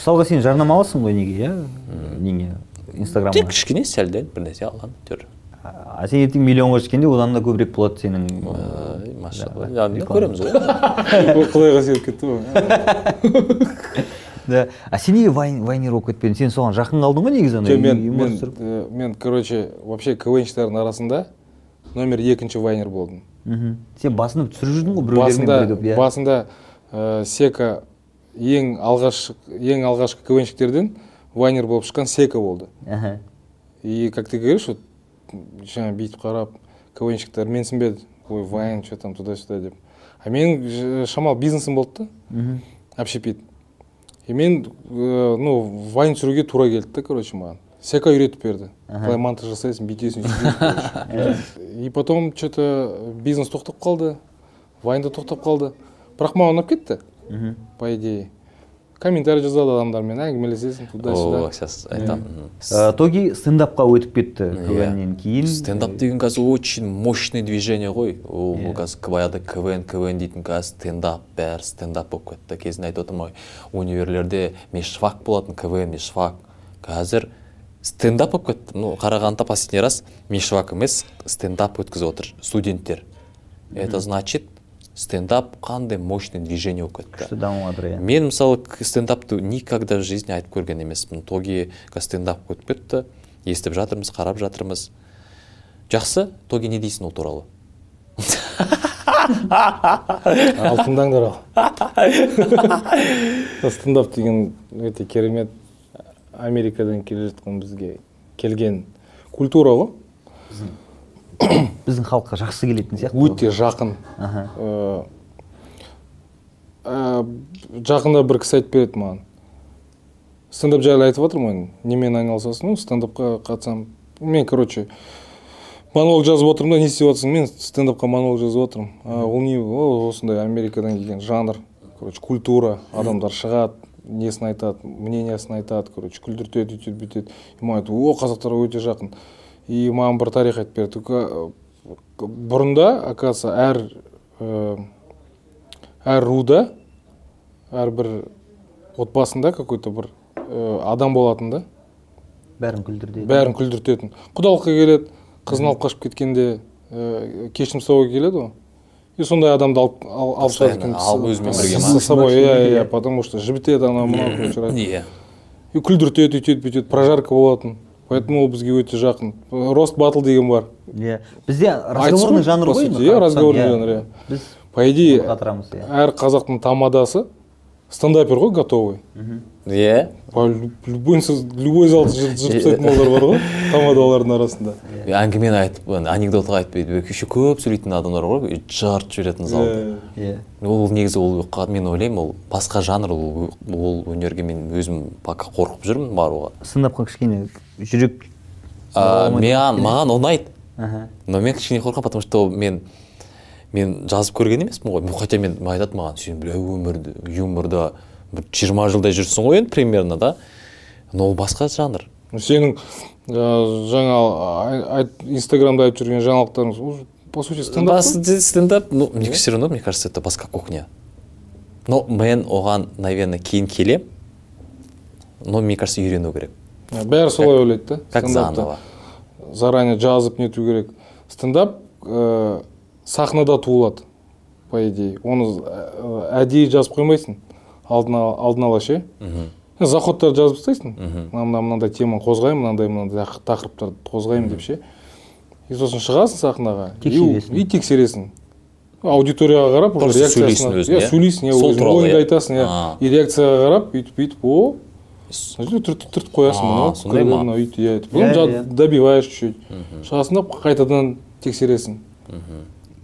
Мысалға сен жарнамаласың ғой неге иә? Неге? Тек инстаграмға кішкене сәлден бір нәрсе алған жүр а сен ертең миллионға жеткенде одан да көбірек болады сенің машалла. көреміз ғой. Ол құдайға сеніп кетті ғой. да. А сен неге вайн вайнер болып кетпедің? Сен соған жақын қалдың ғой негізі ана мен э, мен короче вообще квнщиктардың арасында номер екінші вайнер болдым. Мхм. Сен басында түсіріп жүрдің ғой біреулермен басында иә? басында э, сека ең алғаш ең алғашқы квнщиктерден вайнер болып шыққан сека болды. Аха. и как ты говоришь вот жаңа бүйтіп қарап квнщиктер менсінбеді ой вайн что там туда сюда деп. А менің шамалы бизнесім болды да. Общепит. И мен э, ну вайн түсіруге тура келді да короче маған. Сека үйретіп берді. Қалай монтаж жасайсың бүйтесің и потом что то бизнес тоқтап қалды вайн да тоқтап қалды. Бірақ маған ұнап кетті по идее. Комментарий жазады адамдармен әңгімелесесің туда о сюда сейчас айтамын Ә, тоги стендапқа өтіп кетті Иә. квннен кейін. Стендап деген қазір очень мощный движение ғой. Ол қазір баяғыда квн квн дейтін қазір стендап бәрі стендап болып кетті. Кезінде айтып отырмын ғой универлерде мешфак болатын квн мешфак. Қазір стендап болып кетті. Ну қарағандыда последний раз мешфак емес стендап өткізіп отыр студенттер. Это значит стендап қандай мощный движение болып кетті. Күшті дамып жатыр иә. Мен мысалы стендапты никогда в жизни айтып көрген емеспін. Тоги қазір стендап өтіп кетті естіп жатырмыз қарап жатырмыз. Жақсы тоги не дейсің ол туралы? Ал тыңдаңдар ал стендап деген өте керемет америкадан келе жатқан бізге келген культура ғой біздің халыққа жақсы келетін сияқты өте жақын. Э, э, жақында бір кісі айтып береді маған. Стендап жайлы айтып жатырмын ғой немен айналысасың? Ну стендапқа қатысамын. Мен короче монолог жазып отырмын да не істеп жатрсың мен стендапқа монолог жазып отырмын. Ол не ол осындай америкадан келген жанр. Короче культура. Адамдар шығады несін айтады мнениесін айтады короче күлдіртеді өйтеді бүйтеді. И маған айтты о қазақтарға өте жақын и маған бір тарих айтып берді. Ка- бұрында оказывается әр ә, әр руда әрбір отбасында какой то бір э, адам болатын да. Бәрін күлдірді бәрін күлдіртетін. Құдалыққа келеді қызын алып қашып кеткенде ә, кешірім сұрауға келеді ғой. И сондай адамды алып ал- алып шығады екен. алып өзімен бірге с- ма? с собой иә Иә. потому что жібітеді анау мынау короче иә. И күлдіртеді өйтеді бүйтеді прожарка болатын. Поэтому ол бізге өте жақын. Рост батл деген бар. Иә. Бізде разговорный жанр ғой енді иә, разговорный тұрсаң, жанр, иә. біз по идее иә. әр қазақтың тамадасы стендапер ғой готовый. Иә любой любой залды жыр- жырып тастайтын балдар бар ғой тамадалардың арасында әңгімені айтып ана анекдот айтпайды еще көп сөйлейтін адамдар бар ғой жарып жіберетін залды Иә. ол негізі ол мен ойлаймын ол басқа жанр ол ол өнерге мен өзім пока қорқып жүрмін баруға стендапқа кішкене жүрек а, маған маған ұнайды. Аха. но мен кішкене қорқамын потому что мен мен жазып көрген емеспін ғой. Хотя мен айтады маған сен бля өмірді юморда бір жиырма жылдай жүрсің ғой енді примерно да? Но ол басқа жанр. Сенің ә, жаңа инстаграмда айтып жүрген жаңалықтарыңыз уже по сути стендап стендап ну мне все равно мне кажется это басқа кухня. Но мен оған наверное кейін келем но мне кажется үйрену керек. Қой. бәрі солай ойлайды да как заново. Заранее жазып нету керек. Стендап ә, сахнада туылады по идее. Оны әдейі жазып қоймайсың. Алдын ала, алдын ала ше? Заходтарды жазып тастайсың. Мына мына мынандай тема қозғаймын мынандай мынандай тақ- тақырыптарды қозғаймын деп ше? И сосын шығасың сахнаға. И- Тексересің. и тексересің. Аудиторияға қарап уже реакциясына иә сөйлейсің иә Сол өзің туралы, ойыңды иә? айтасың иә. И реакцияға қарап бүйтіп бүйтіп о түртіп түртіп қоясың мынау сондай ма? мынау иә. Иә, добиваешь чуть-чуть. Шығасың да қайтадан тексересің.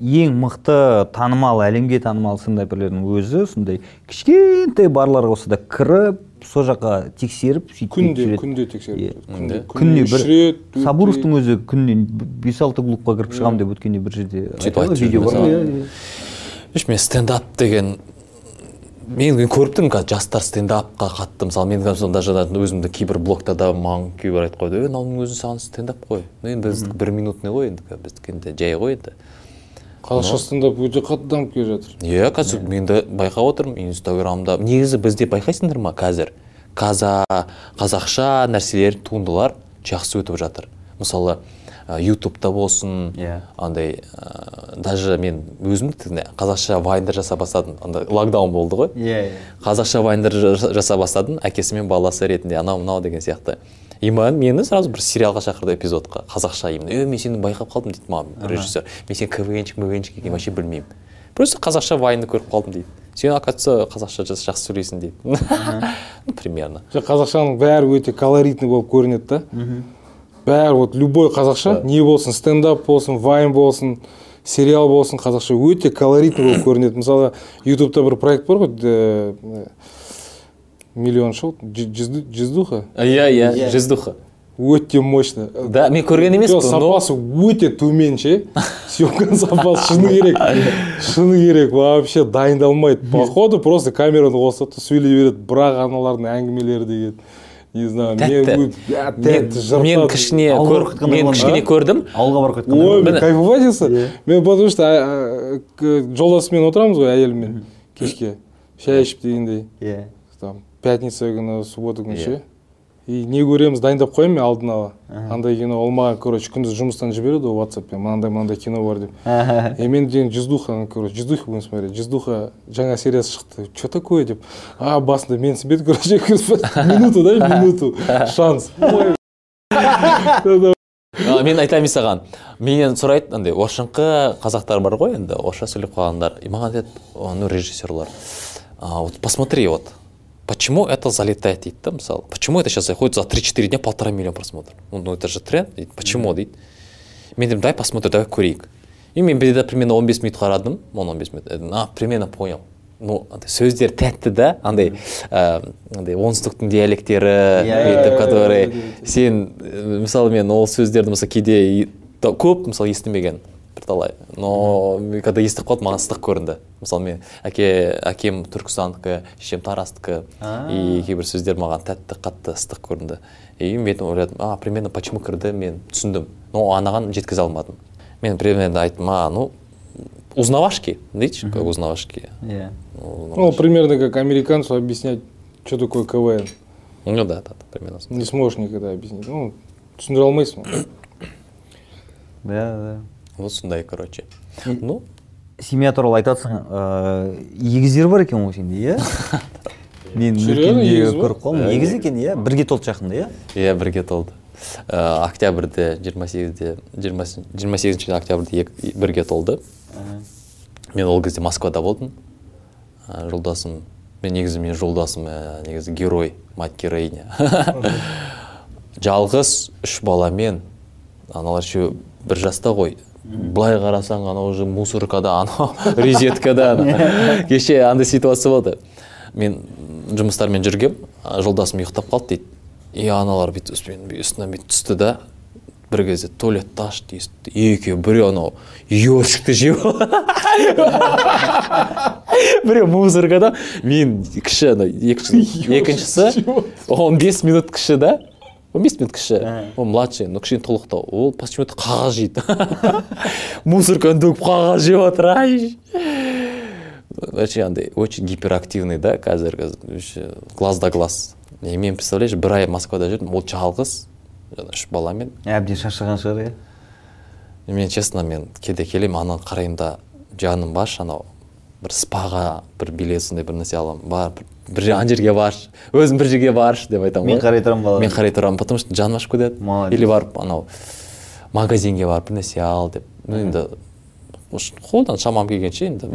Ең мықты танымал әлемге танымал стендаперлердің өзі сондай кішкентай барларға болса да кіріп сол жаққа тексеріп сөйтіп күнде жүреді. күнде тексеріп күнде. Күніне үш бір рет сабуровтың өзі күніне бес алты клубқа кіріп шығамын деп өткенде бір жерде видео бар мен стендап деген мен көріп тұрмын қазір жастар стендапқа қатты. Мысалы мен қазір даже өзімді кейбір блогтарда маған кейбір айтып қойды ей мынаның өзі саған стендап қой ну енді біздікі бір минутный ғой енді біздікі енді жай ғой енді. Қазақша стендап өте қатты дамып келе жатыр. Иә қазір мен де байқап отырмын инстаграмда. Негізі бізде байқайсыңдар ма қазір? Каза қазақша нәрселер туындылар жақсы өтіп жатыр. Мысалы ютубта болсын Иә. андай ә, даже мен өзім қазақша вайндар жасап бастадым. Андай локдаун болды ғой. Иә иә. Қазақша вайндар жа- жасап бастадым әкесі мен баласы ретінде. Анау мынау деген сияқты. И маған мені сразу бір сериалға шақырды эпизодқа қазақша именно е мен сені байқап қалдым дейді маған режиссер. Мен сен квнчик мвнчик екенін вообще білмеймін. Просто қазақша вайнды көріп қалдым дейді. Сен оказывается қазақша жақсы сөйлейсің дейді. Ну примерно. Жоқ, қазақшаның бәрі өте колоритный болып көрінеді да. Бәрі вот любой қазақша не болсын стендап болсын вайн болсын сериал болсын қазақша өте колоритный болып көрінеді. Мысалы ютубта бір проект бар ғой миллион Джизду- джиздуха? Иә иә жиздуха өте мощно. Да мен көрген емеспін но сапасы өте төмен ше съемканың сапасы шыны керек. Шыны керек вообще дайындалмайды. Походу просто камераны қосады да сөйлей береді бірақ аналардың әңгімелері деген не знаю мен ә, мен, кішкене мен кішкене көрдім. Ауылға барып ой мен кайфовать етсің мен потому что жолдасыммен отырамыз ғой әйеліммен кешке. Шай ішіп дегендей. Иә. Там. Пятница күні суббота күні ше и не көреміз дайындап қоямын мен алдын ала. Андай кино ол маған короче күндіз жұмыстан жібереді ғой ватсаппен мынандай мынандай кино бар деп. И мен деген жүздуханы короче жүздуха будем смотреть. Жүздуха жаңа сериясы шықты. Что такое деп. А басында менсінбеді короче минуту дай минуту шанс мен айтайын саған. Менен сұрайды андай орысшаңқы қазақтар бар ғой енді орысша сөйлеп қалғандар и маған айтады «О, ну режиссерлар «А, вот посмотри вот. Почему это залетает? Дейді да мысалы почему это сейчас заходит за 3-4 дня полтора миллиона просмотров? Ну это же тренд. Дейді почему? Дейді мен дедім дай посмотрим давай көрейік и мен бірде примерно 15 минут қарадым он 15 минут а примерно понял. Ну сөздер тәтті да? Андай андай оңтүстіктің диалекттері бүйтіп который сен э, мысалы мен ол сөздерді мысалы кейде көп мысалы естімеген бірталай. Но мен когда естіп қалдым маған ыстық көрінді. Мысалы мен әке әкем түркістандікі шешем тарастікі и кейбір сөздер маған тәтті қатты ыстық көрінді. И мен ойладым а примерно почему кірді? мен түсіндім. Но анаған жеткізе алмадым. Мен примерно айттым а ну узнавашки дейді как узнавашки? Иә. Ну, примерно как американцу объяснять, что такое КВН. ну да да примерно. Не сможешь никогда объяснить. Ну, түсіндіре алмайсың ғой. да да. Вот сондай короче. Ну. семья туралы айтыватсың ыыы егіздер бар екен ғой сенде иә мен ба? көріп қалдым егіз екен иә бірге толды жақында иә иә бірге толды октябрьде жиырма сегізде жиырма сегізінші октябрьде бірге толды мен ол кезде москвада болдым жолдасым мен негізі менің жолдасым негізі герой мать героиня. Жалғыз үш баламен аналар үшеуі бір жаста ғой. Былай қарасаң анау уже мусоркада анау резеткада кеше андай ситуация болды. Мен жұмыстармен жүргем жолдасым ұйықтап қалды дейді. И аналар бүйтіп үстімнен бүйтіп түсті да бір кезде туалетті ашты есікті екеуі біреу анау ёршикті жеп біреу мусоркада. Мен кіші ана екінші екіншісі он бес минут кіші да. Он бес минут кіші. Ол младший но кішкене толықтау ол почему то қағаз жейді. Мусорканы төгіп қағаз жеп жатыр ай. Вообще андай очень гиперактивный да қазіргі вообще глаз да глаз. И мен представляешь бір ай москвада жүрдім ол жалғыз жаңа үш баламен әбден шаршаған шығар иә. Мен честно мен кейде келемін ананы қараймын да жаным баршы анау. Бір спаға бір билет сондай бір нәрсе аламын. Бар бір, ана жерге баршы өзің бір жерге баршы деп айтамын Мен ғой. қарай тұрамын балалар. мен қарай тұрамын потому что жаным ашып кетеді Молодец. или барып анау магазинге барып бір нәрсе ал деп ну енді қолдан шамам келгенше енді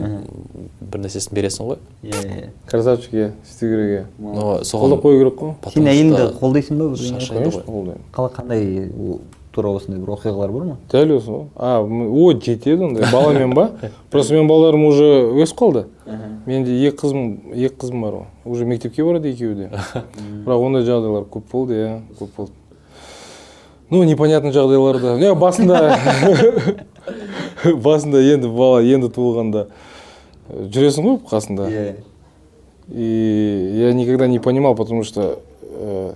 бір нәрсесін бересің ғой иә иә Красавчик, иә, істеу керек, иә. Қолдап қою керек қой. сен әйеліңді қолдайсың ба шаршайды Конечно, ғой қолдаймын. қалай қандай ол туралы осындай бір оқиғалар бар ма? Дәл осы ғой. А м- о жетеді ондай баламен ба? Просто менің балаларым уже өсіп қалды. Менде екі қызым екі қызым бар ғой. Уже мектепке барады екеуі де. Бірақ ондай жағдайлар көп болды иә көп болды. Ну непонятный жағдайлар да. Не басында басында енді бала енді туылғанда э, жүресің ғой қасында. Иә. И я никогда не понимал, потому что э,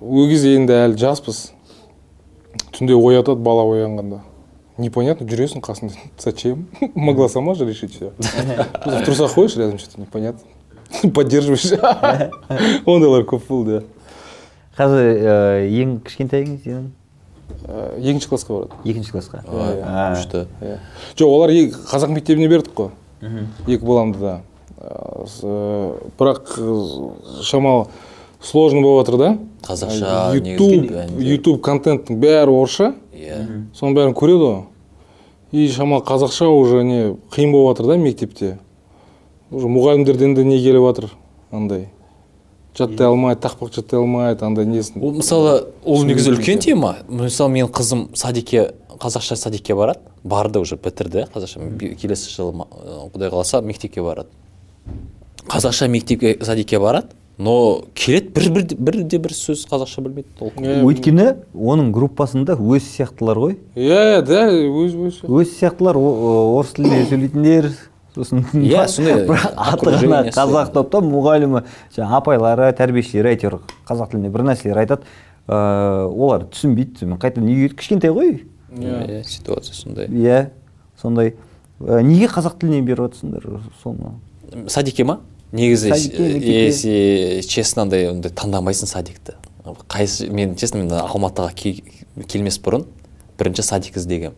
ол кезде енді әлі жаспыз. Түнде оятады бала оянғанда. Непонятно жүресің қасында. Зачем? Могла сама же решить все в трусах ходишь рядом что то непонятно. Поддерживаешь. Ондайлар көп болды иә қазір ең кішкентайың сенің? Э, екінші классқа барады. Екінші классқа Ой, А, күшті. Иә. Жоқ олар қазақ мектебіне бердік қой? Екі баламды да. Э, э, бірақ э, шамалы сложно болып жатыр да? Қазақша ютуб ютуб контенттің бәрі орысша. Иә. Соның бәрін көреді ғой. И шамалы қазақша уже не қиын болып жатыр да мектепте? Уже мұғалімдерден де не келіп жатыр андай? Жаттай алмайды тақпақ жаттай алмайды андай несін ол мысалы ол негізі үлкен тема. Мысалы менің қызым садикке қазақша садикке барады. Барды уже бітірді. Қазақша келесі жылы құдай қаласа мектепке барады. Қазақша мектепке садикке барады. Но келеді бір бір бірде бір сөз қазақша білмейді Иә, өйткені оның группасында өз сияқтылар ғой. Иә да өз өз. Өз сияқтылар орыс тілінде сөйлейтіндер сосын Иә, сондай бірақ аты ғана қазақ топта мұғалімі жаңағы апайлары тәрбиешілері әйтеуір қазақ тілінде бір нәрселер айтады. Ыыы олар түсінбейді сонымен қайтадан үйге кішкентай ғой. Иә ситуация сондай. Иә сондай. Ә, неге қазақ тіліне беріп жатрсыңдар соны? Садикке ма? Негізі если честно андай ондай таңдамайсың садикті. Қайсы мен честно мен алматыға ке- келмес бұрын бірінші садик іздегем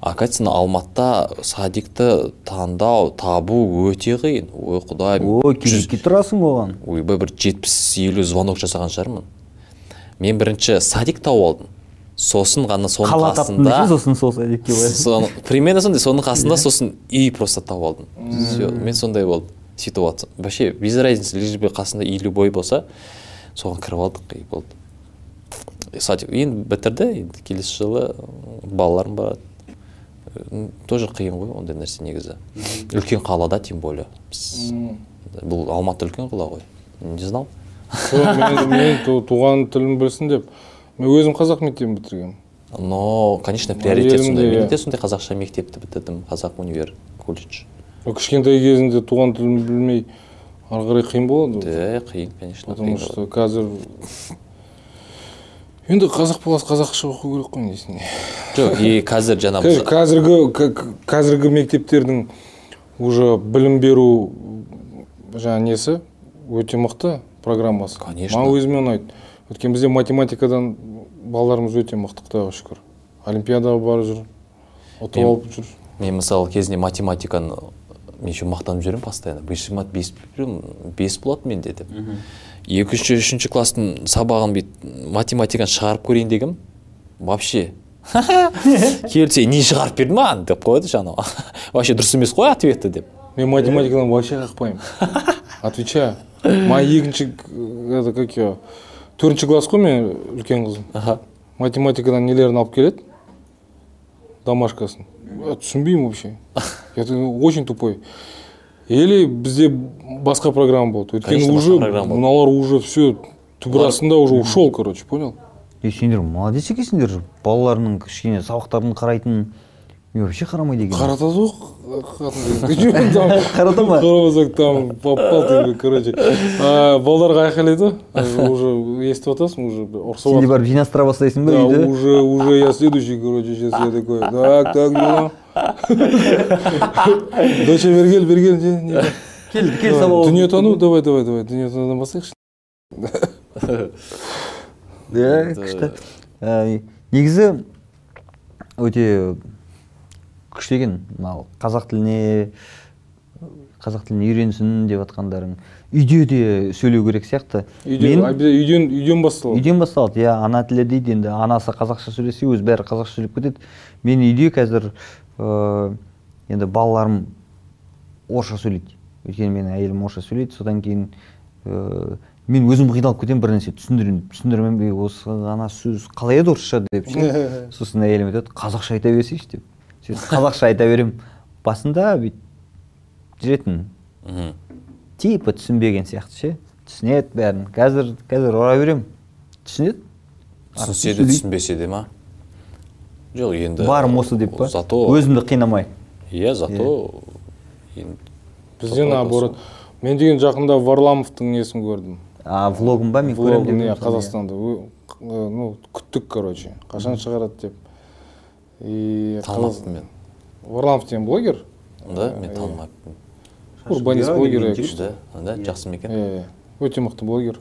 оказывается алматыда садикті таңдау табу өте қиын. Ой құдайым ой кезекке тұрасың оған? Ойбай бір жетпіс елу звонок жасаған шығармын. Мен бірінші садик тауып алдым. Сосын ғана соның қала қасында сосын сол садикке примерно сондай соның қасында сосын үй просто тауып алдым. Все мен сондай болды ситуация вообще без разницы лишь бы қасында үй любой болса соған кіріп алдық и болды. И садик енді бітірді енді келесі жылы балаларым барады тоже қиын ғой ондай нәрсе негізі. Үлкен қалада тем более. Бұл алматы үлкен қала ғой. Не знал? Мен, мен ту- туған тілін білсін деп мен өзім қазақ мектебін бітіргенмін. Но конечно приоритет сондай. иә. сондай қазақша мектепті бітірдім қазақ универ колледж. Ол кішкентай кезінде туған тілін білмей ары қарай қиын болады ғой. да қиын конечно потому что қазір енді қазақ баласы қазақша оқу керек қой несіне? Жоқ и қазір жаңағы Қазір- қазіргі қазіргі мектептердің уже білім беру жаңағы несі? Өте мықты программасы. Конечно. маған өзіме ұнайды. Өйткені бізде математикадан балаларымыз өте мықты құдайға шүкір. Олимпиадаға барып жүр ұтып алып жүр. мен мысалы кезінде математиканы мен еще мақтанып жүремін постоянно. Бес бес бес болады менде деп. Екінші үшінші класстың сабағын бүйтіп математиканы шығарып көрейін дегенмін вообще. Келсе не шығарып бердің маған деп қояды жаңағы вообще дұрыс емес қой ответі деп. Мен математикадан вообще қақпаймын. Отвечаю. Маған екінші это как ее төртінші класс қой мен үлкен қызым. Аха. Математикадан нелерін алып келеді? Домашкасын. Түсінбеймін вообще. Я очень тупой. Или бізде басқа программа болды. Өйткені уже мыналар уже все түбірасында уже ушел короче понял? Е сендер молодец екенсіңдер. Балаларының кішкене сабақтарын қарайтын мен вообще қарамайды екенмін қаратады ғой Қарата ма? қарамасақ там попал ты короче. А, балаларға айқайлайды ғой уже естіп жатасың уже ұрысып сенде жатыр. барып жинастыра бастайсың ба үйді уже, уже я следующий, короче, сейчас я такой, так, так. Доча, бергел, бергел, не, кел кел сабақ Дүниетану, давай, давай, давай, дүниетанудан бастайықшы. иә күшті негізі өте күшті екен мынау қазақ тіліне қазақ тілін үйренсін деп жатқандарың үйде де сөйлеу керек сияқты. Мен обязательно үйден, үйден басталады. үйден басталады. Иә ана тілі дейді енді анасы қазақша сөйлесе өзі бәрі қазақша сөйлеп кетеді. Мен үйде қазір ыыы енді балаларым орысша сөйлейді. Өйткені менің әйелім орысша сөйлейді. Содан кейін ыыы мен өзім қиналып кетемін бір нәрсе түсіндірейін түсіндірмем бе осы ана сөз қалай еді орысша деп ше? Сосын әйелім айтады қазақша айта берсейші деп. Сөйтіп қазақша айта беремін. Басында бүйтіп жүретін мхм. типа түсінбеген сияқты ше. Түсінеді бәрін. Қазір қазір ұра беремін. Түсінеді. Түсінсе де түсінбесе де ма? Жоқ енді барым осы деп па? зато өзімді қинамай. Иә зато енді Бізде наоборот. Мен деген жақында Варламовтың несін көрдім. а влогын ба мен көремін иә, Қазақстанда. Ну, күттік, короче. Қашан шығарады деп. И танымаппын мен Варламов деген блогер. да мен танымаппын Урбанист блогер. күшті. да да жақсы ма екен Э, Өте мықты блогер.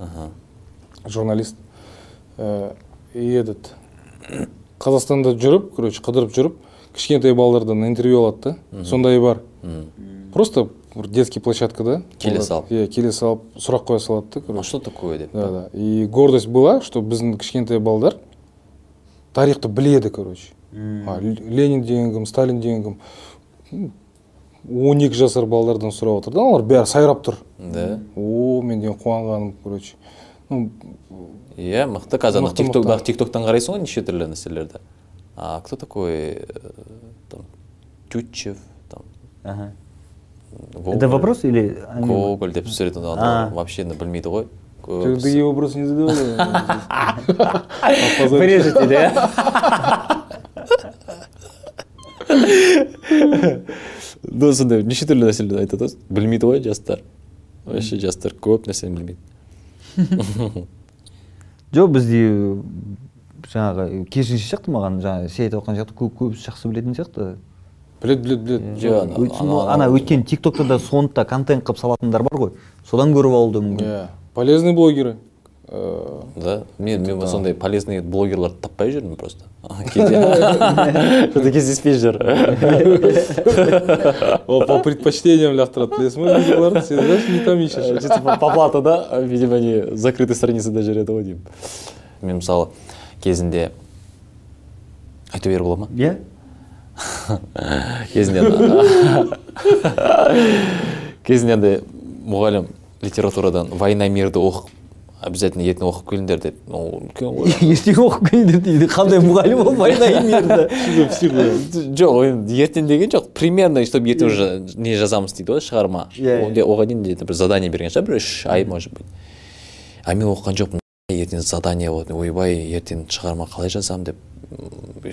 Журналист. Э, и этот қазақстанда жүріп короче қыдырып жүріп кішкентай балалардан интервью алады да. Сондай бар. Просто бір детский площадкада Келе салып. иә келе салып сұрақ қоя салады да а что такое деп да? да. И гордость была что біздің кішкентай балдар тарихты біледі короче. А, ленин деген кім сталин деген кім он екі жасар балалардан сұрап отыр да олар бәрі сайрап тұр. Да. О мен деген қуанғаным короче. Ну иә мықты қазір ана Мықты, тиктокта мықты. тиктоктан қарайсың ғой неше түрлі нәрселерді. А кто такой э, там тютчев там? Ага. Это вопрос или гоголь деп түсіретін А. адамдар вообще білмейді ғой. Ты такие вопросы не задавай. Опозоришь. вырежете да? ну сондай неше түрлі нәрселерді айтады ғой білмейді ғой жастар вообще жастар көп нәрсені білмейді жоқ бізде жаңағы керісінше сияқты маған жаңағы сен айтып жатқан сияқты көп көбісі жақсы білетін сияқты білет, білет. жоқ ана- Өйтсін ана- ғой, ана өйткені тиктокта да контент қылып салатындар бар ғой содан көріп алуы да мүмкін Иә. Полезные блогеры. Э, да? Мен мен сондай полезный блогерларды таппай жүрмін просто. Кейде кездеспей жүр О, по предпочтениям лақтырады білесің ба видеоларды сен не там ищешь. Чисто по по плату да? Видимо они закрытой страницада жүреді ғой деймін мен мысалы кезінде. Айта беруге бола ма? Иә кезінде кезінде андай мұғалім литературадан война мирді оқып обязательно ертең оқып келіңдер деп ну үлкен ғой. Ертең оқып келіңдер дейді. Қандай мұғалім ол псих ғой. жоқ енді ертең деген жоқ. Примерно чтобы ертең уже не жазамыз дейді ғой шығарма. Иә, Онда оған дейін де бір задание берген шығар бір үш ай может быть. А мен оқыған жоқпын. Ертең задание болады ойбай ертең шығарма қалай жазамын деп.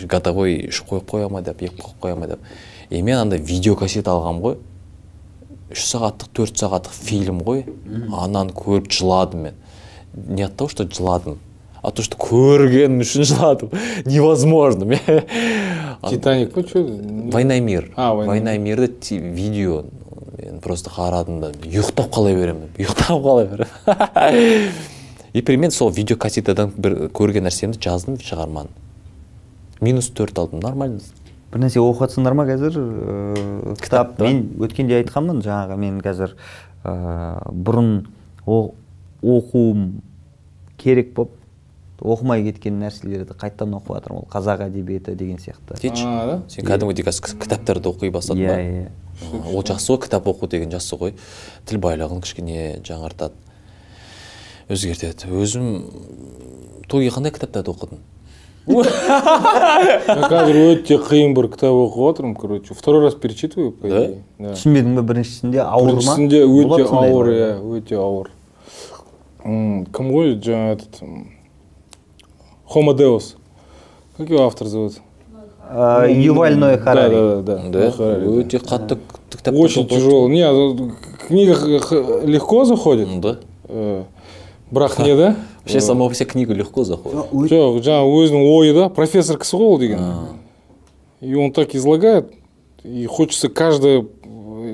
Годовой үш қойып қоя ма деп екі қойып қоя ма деп. И мен андай видеокассета алғанмын ғой. Үш сағаттық төрт сағаттық фильм ғой. Ананы көріп жыладым мен. Не от того что жыладым а то что көргенім үшін жыладым невозможно. Мен- титаник па че война и мир А, «Война и война и мирді видео. Мен просто қарадым да. Ұйықтап қала беремін ұйықтап қала беремін и примерно сол видеокассетадан бір көрген нәрсемді жаздым шығарманы. Минус төрт алдым. Нормально. Бір нәрсе оқып жатсыңдар ма қазір ыыы, кітап. Мен өткенде айтқанмын жаңағы мен қазір ыыы, бұрын о- оқуым керек болып оқымай кеткен нәрселерді қайтадан оқып жатырмын ол қазақ әдебиеті деген сияқты. Сен кәдімгідей қазір кітаптарды оқи бастадың иә ба? Иә А, ол жақсы ғой кітап оқу деген жақсы ғой. Тіл байлығын кішкене жаңартады өзгертеді. Өзім тойге қандай кітаптарды оқыдың? Қазір өте қиын бір кітап оқып жатырмын короче. Второй раз перечитываю по Да? идее. Түсінбедің ба біріншісінде ауыр ма? Біріншісінде өте ауыр иә өте ауыр. М, кім ғой жаңағы этот м, Homo Deus как его автор зовут Ә, юваль ноэ харари да да да да Харари, да. өте қатты кітап очень тяжелый не а, книга х- х- легко заходит да э, бірақ не да вообще сама по себе книга легко заходит жоқ жаңағы өзінің ойы да профессор кісі ғой ол деген и он так излагает и хочется каждый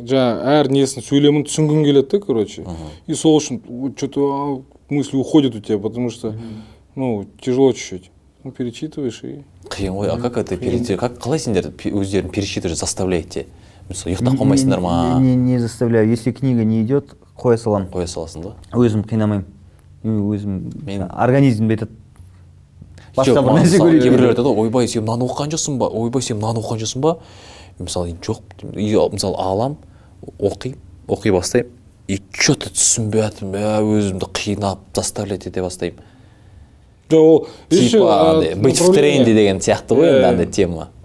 жаңағы әр несін сөйлемін түсінгің келеді да короче. И сол үшін что то мысли уходят у тебя потому что ну тяжело чуть-чуть. Ну перечитываешь и қиын ғой. А как это перейти? Как қалай сендер өздерін пересчитывать заставляете? Мысалы ұйықтап қалмайсыңдар ма? не, не заставляю. Если книга не идет қоя саламын қоя саласың ба өзім қинамаймын. Өзім Мен- организмді айтады басқа бір нәрсе кейбіреулер айтады ғой ойбай сен мынаны оқыған жоқсың ба? Ойбай сен мынаны оқыған жоқсың ба? Мысалы жоқ мысалы алам оқимын оқи бастаймын. И че то түсінбей жатырмын бә өзімді қинап заставлять ете бастаймын. Жоқ ол типа андай быть в тренде деген сияқты ғой енді Э. андай тема.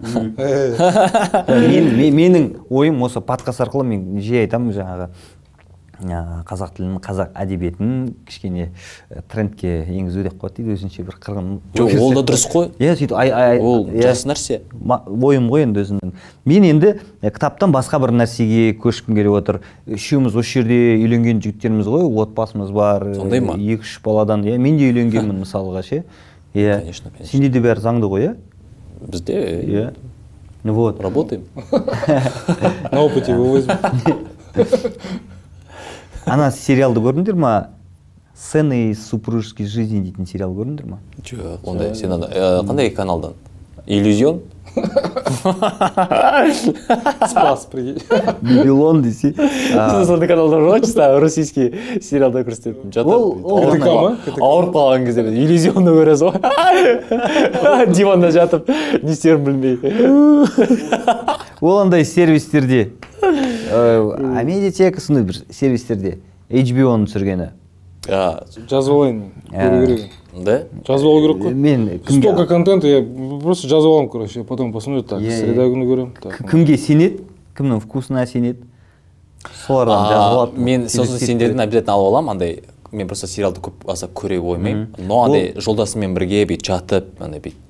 мен, мен- менің ойым осы подкаст арқылы мен жиі айтамын жаңағы. ә, қазақ тілін қазақ әдебиетін кішкене ә, трендке енгізу деп қояды дейді. Өзінше бір қырғын жоқ ол да дұрыс қой. Иә сөйтіп ай, ай, ол иә. жақсы нәрсе. Ойым ғой енді өзімнің. Мен енді ә, кітаптан басқа бір нәрсеге көшкім келіп отыр. Үшеуміз осы жерде үйленген жігіттерміз ғой отбасымыз бар ә, Сондай ма? екі үш баладан. Иә мен де үйленгенмін мысалға ше. Иә. Конечно, конечно. сенде де бәрі заңды ғой иә? Бізде иә. Вот. работаем. На опыте возьмем ана сериалды көрдіңдер ма? Сцены из супружеской жизни дейтін сериал көрдіңдер ма? Жоқ ондай сен ана э, қандай каналдан? Иллюзион? Спас прикинь. Бибилон десе. Сондай каналдар бар ғой чисто российский сериалдар көрсететін. Жатады Ол- ауырып қалған кезде иллюзионды көресіз ғой. Диванда жатып не істерін білмей. Ол андай сервистерде. Амедиатека сондай бір сервистерде HBO-ның түсіргені. А, жазып алайын көру керек. да? Жазып алу керек қой. Мен столько контента я просто жазып аламын короче потом посмотрю так среда күні көремін так. Кімге сенеді? Кімнің вкусына сенеді? Солардан жазып алады. мен сосын сендерден обязательно алып аламын андай мен просто сериалды көп аса көре қоймаймын. Но андай жолдасыммен бірге бүйтіп жатып андай бүйтіп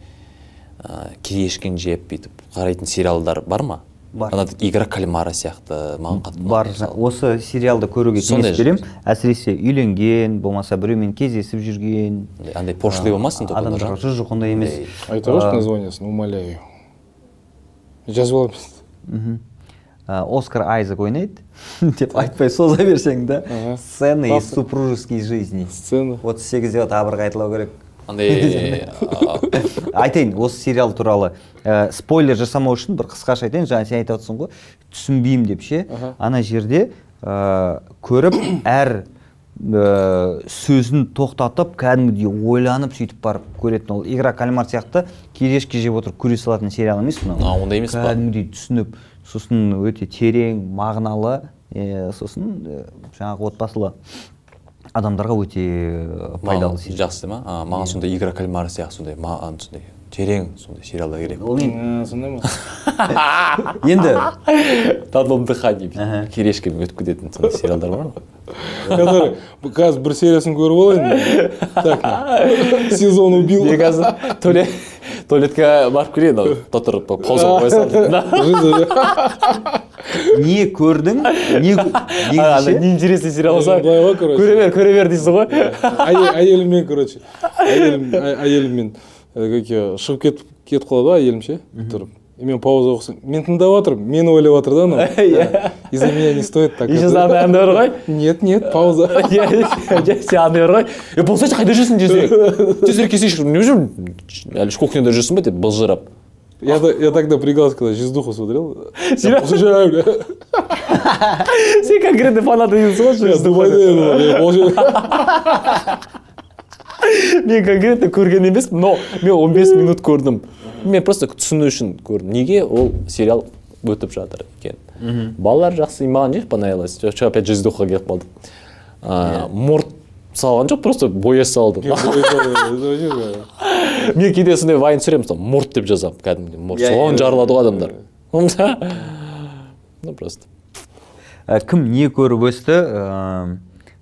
ә, кирешкен жеп бүйтіп қарайтын сериалдар бар ма? Бар. ана игра кальмара сияқты маған қатты бар. осы сериалды көруге кеңес беремін. әсіресе үйленген болмаса біреумен кездесіп жүрген. Андай- пошлый болмасын адамдарға жоқ жоқ ондай емес. Айта қойшы названиесін умоляю. Жазып аламын оскар айзек ойнайды. Деп айтпай соза берсең да? Сцены из супружеской жизни. Сцена отыз сегізде тағы айтылау керек андай айтайын осы сериал туралы ә, спойлер жасамау үшін бір қысқаша айтайын. Жаңа сен айтып отырсың ғой түсінбеймін деп ше ана жерде ә, көріп әр ә, сөзін тоқтатып кәдімгідей ойланып сөйтіп барып көретін ол. Игра кальмар сияқты кешке жеп отырып көре салатын сериал емес мынау. А, ондай емес па? кәдімгідей түсініп сосын өте терең мағыналы ә, сосын жаңағы отбасылы. Адамдарға өте ә, пайдалы сериал жақсы ма? А, маған сондай игра кальмара сияқты сондай маған сондай терең сондай сериалдар керек. Ол сондай ма? Енді на одном дыхании Аха. керешкемен өтіп кететін сондай сериалдар бар который қазір бір сериясын көріп алайын. Так сезон убил. Мен қазір то ли туалетке барып келейін ау отырып пауза қоя не көрдің не неинтересный сериал болса былай ғой, короче. көре бер көре бер дейсің ғой Әйел- әйеліммен короче әйелім әйеліммен как ее шығып кетіп кетіп қалады ғой әйелім ше? Тұрып. И мен пауза оқысам мен тыңдап жатырмын мені ойлап жатыр да анау. Иә. из за меня не стоит так еще это». андай андай бар ғой нет нет пауза. Иә андай бар ғой е болсайшы қайда жүрсің тезірек тезірек келсейші не жүрмін әлі кухняда жүрсің ба деп былжырап я, я так напрягался, когда «Жиздуху» смотрел. Серьезно? Бля, конкретный фанат дейсің ғой я мен конкретно көрген емеспін но мен 15 минут көрдім. Мен просто түсіну үшін көрдім. Неге ол сериал өтіп жатыр екен? Балалар жақсы маған же понравилось че опять жиздухаға келіп қалдық А, мұрт салған жоқ просто боя салды Это вообще, бля. мен кейде сондай вайн түсіремін мысалы мұрт деп жазамын кәдімгідей. Мұрт Иә, соған иә. жарылады ғой адамдар. Ну просто. Ә, кім не көріп өсті? Ә,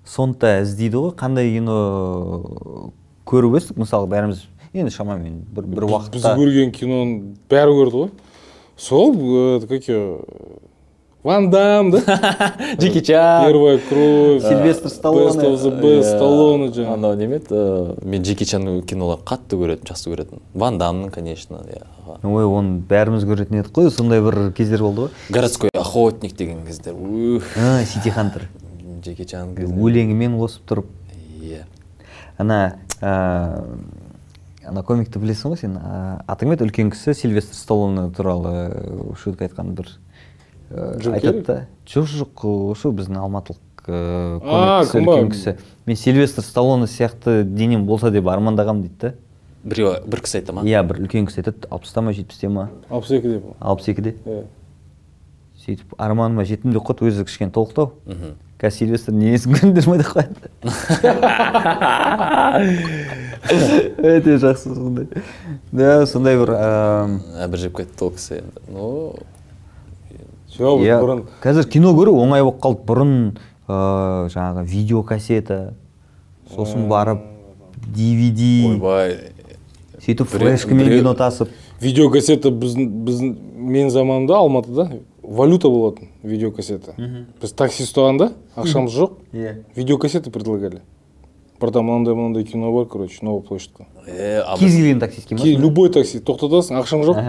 соны да іздейді ғой. Қандай кино көріп өстік мысалы бәріміз. Енді шамамен бір бір біз уақытта көрген киноның бәрі көрді ғой. Сол э, как ее ван дам да? Джеки чан. Первая кровь. Сильвестр Сталлоне. best of the best сталлоне жаңағы анау неме еді? Э, мен джеки чанның киноларын қатты көретінмін жақсы көретінмін ван дамның конечно иә ой оны бәріміз көретін едік қой. Сондай бір кездер болды ғой. Городской охотник деген кездер. Сити хантер. Джеки чан кездер. өлеңімен қосып тұрып. Ана ана комикті білесің ғой сен ә, атың еді үлкен кісі сильвестр сталлоне туралы ә, шутка айтқан бір айтады да жоқ жоқ ошо біздің алматылық комик кім үлкен кісі мен сильвестр сталлоне сияқты денем болса деп армандағанмын дейді да біреу бір кісі айтты ма иә бір үлкен кісі айтады алпыста ма жетпісте ма алпыс екі деп. Алпыс екіде иә сөйтіп арманыма жеттім деп қояды өзі кішкене толықтау. Мхм. Қазір сильвестр несін көрдіңдер ма деп қояды өте жақсы сондай да сондай бір ыыы, әбір жеп кетті ол кісі енді ну жоқ бұрын. қазір кино көру оңай болып қалды. Бұрын ыыы жаңағы видеокассета сосын барып DVD ойбай сөйтіп флешкамен кино тасып. Видеокассета біздің біздің мен заманымда алматыда валюта болатын видеокассета. Біз такси ұстағанда ақшамыз жоқ иә видеокассета предлагали. Братан мынандай мынандай кино бар короче новая площадьқа кез келген таксистке ма любой такси. Тоқтатасың ақшаң жоқ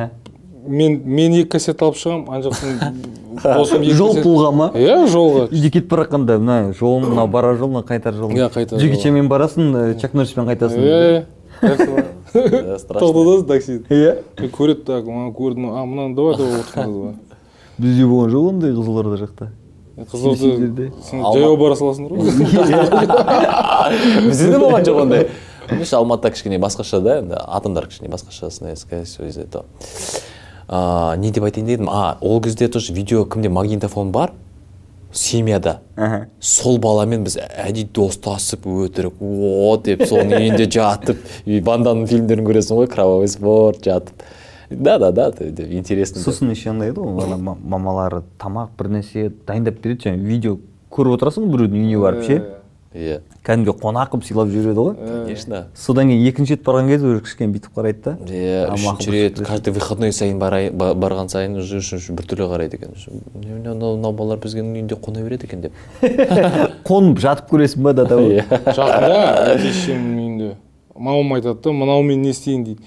мен мен екі кассета алып шығамын ана жақтан жол пулға ма? Иә жолға. Үйде кетіп бара жатқанда мына жол мынау барар жол мына қайтар жол Иә, қайтар джеки жол. чанмен барасың ә, чак норриспен қайтасың. Иә тоқтатасың такси иә көреді так мынаны көрдім а мынаны давай давай бізде болған жоқ ондай қызылорда жақта. Қызылорда жаяу бара саласыңдар ғой бізде де болған жоқ ондай. Видишь алматыда кішкене басқаша да енді адамдар кішкене басқаша сондай скорее всего из-за этого А, не деп айтайын дедім. А ол кезде тоже видео кімде? Магнитофон бар. Семьяда. Сол баламен біз әдейі достасып өтірік. О деп соның үйінде жатып. И банданың фильмдерін көресің ғой кровавый спорт жатып. Да да да интересно сосын еще андай еді ғой мамалары тамақ бір нәрсе дайындап береді жаңағы видео көріп отырасың ғой біреудің үйіне барып ше? Иә кәдімгі қонақ қылып сыйлап жібереді ғой. Конечно. Содан кейін екінші рет барған кезде уже кішкене бүйтіп қарайды да. Иә үшінші рет каждый выходной сайын барған сайын уже үшінші біртүрлі қарайды екен. Уже, «Не, мынау балалар біздің үйінде қона береді екен деп. Қонып жатып көресің ба да иә жақында әке мамам айтады да мынаумен не істейін дейді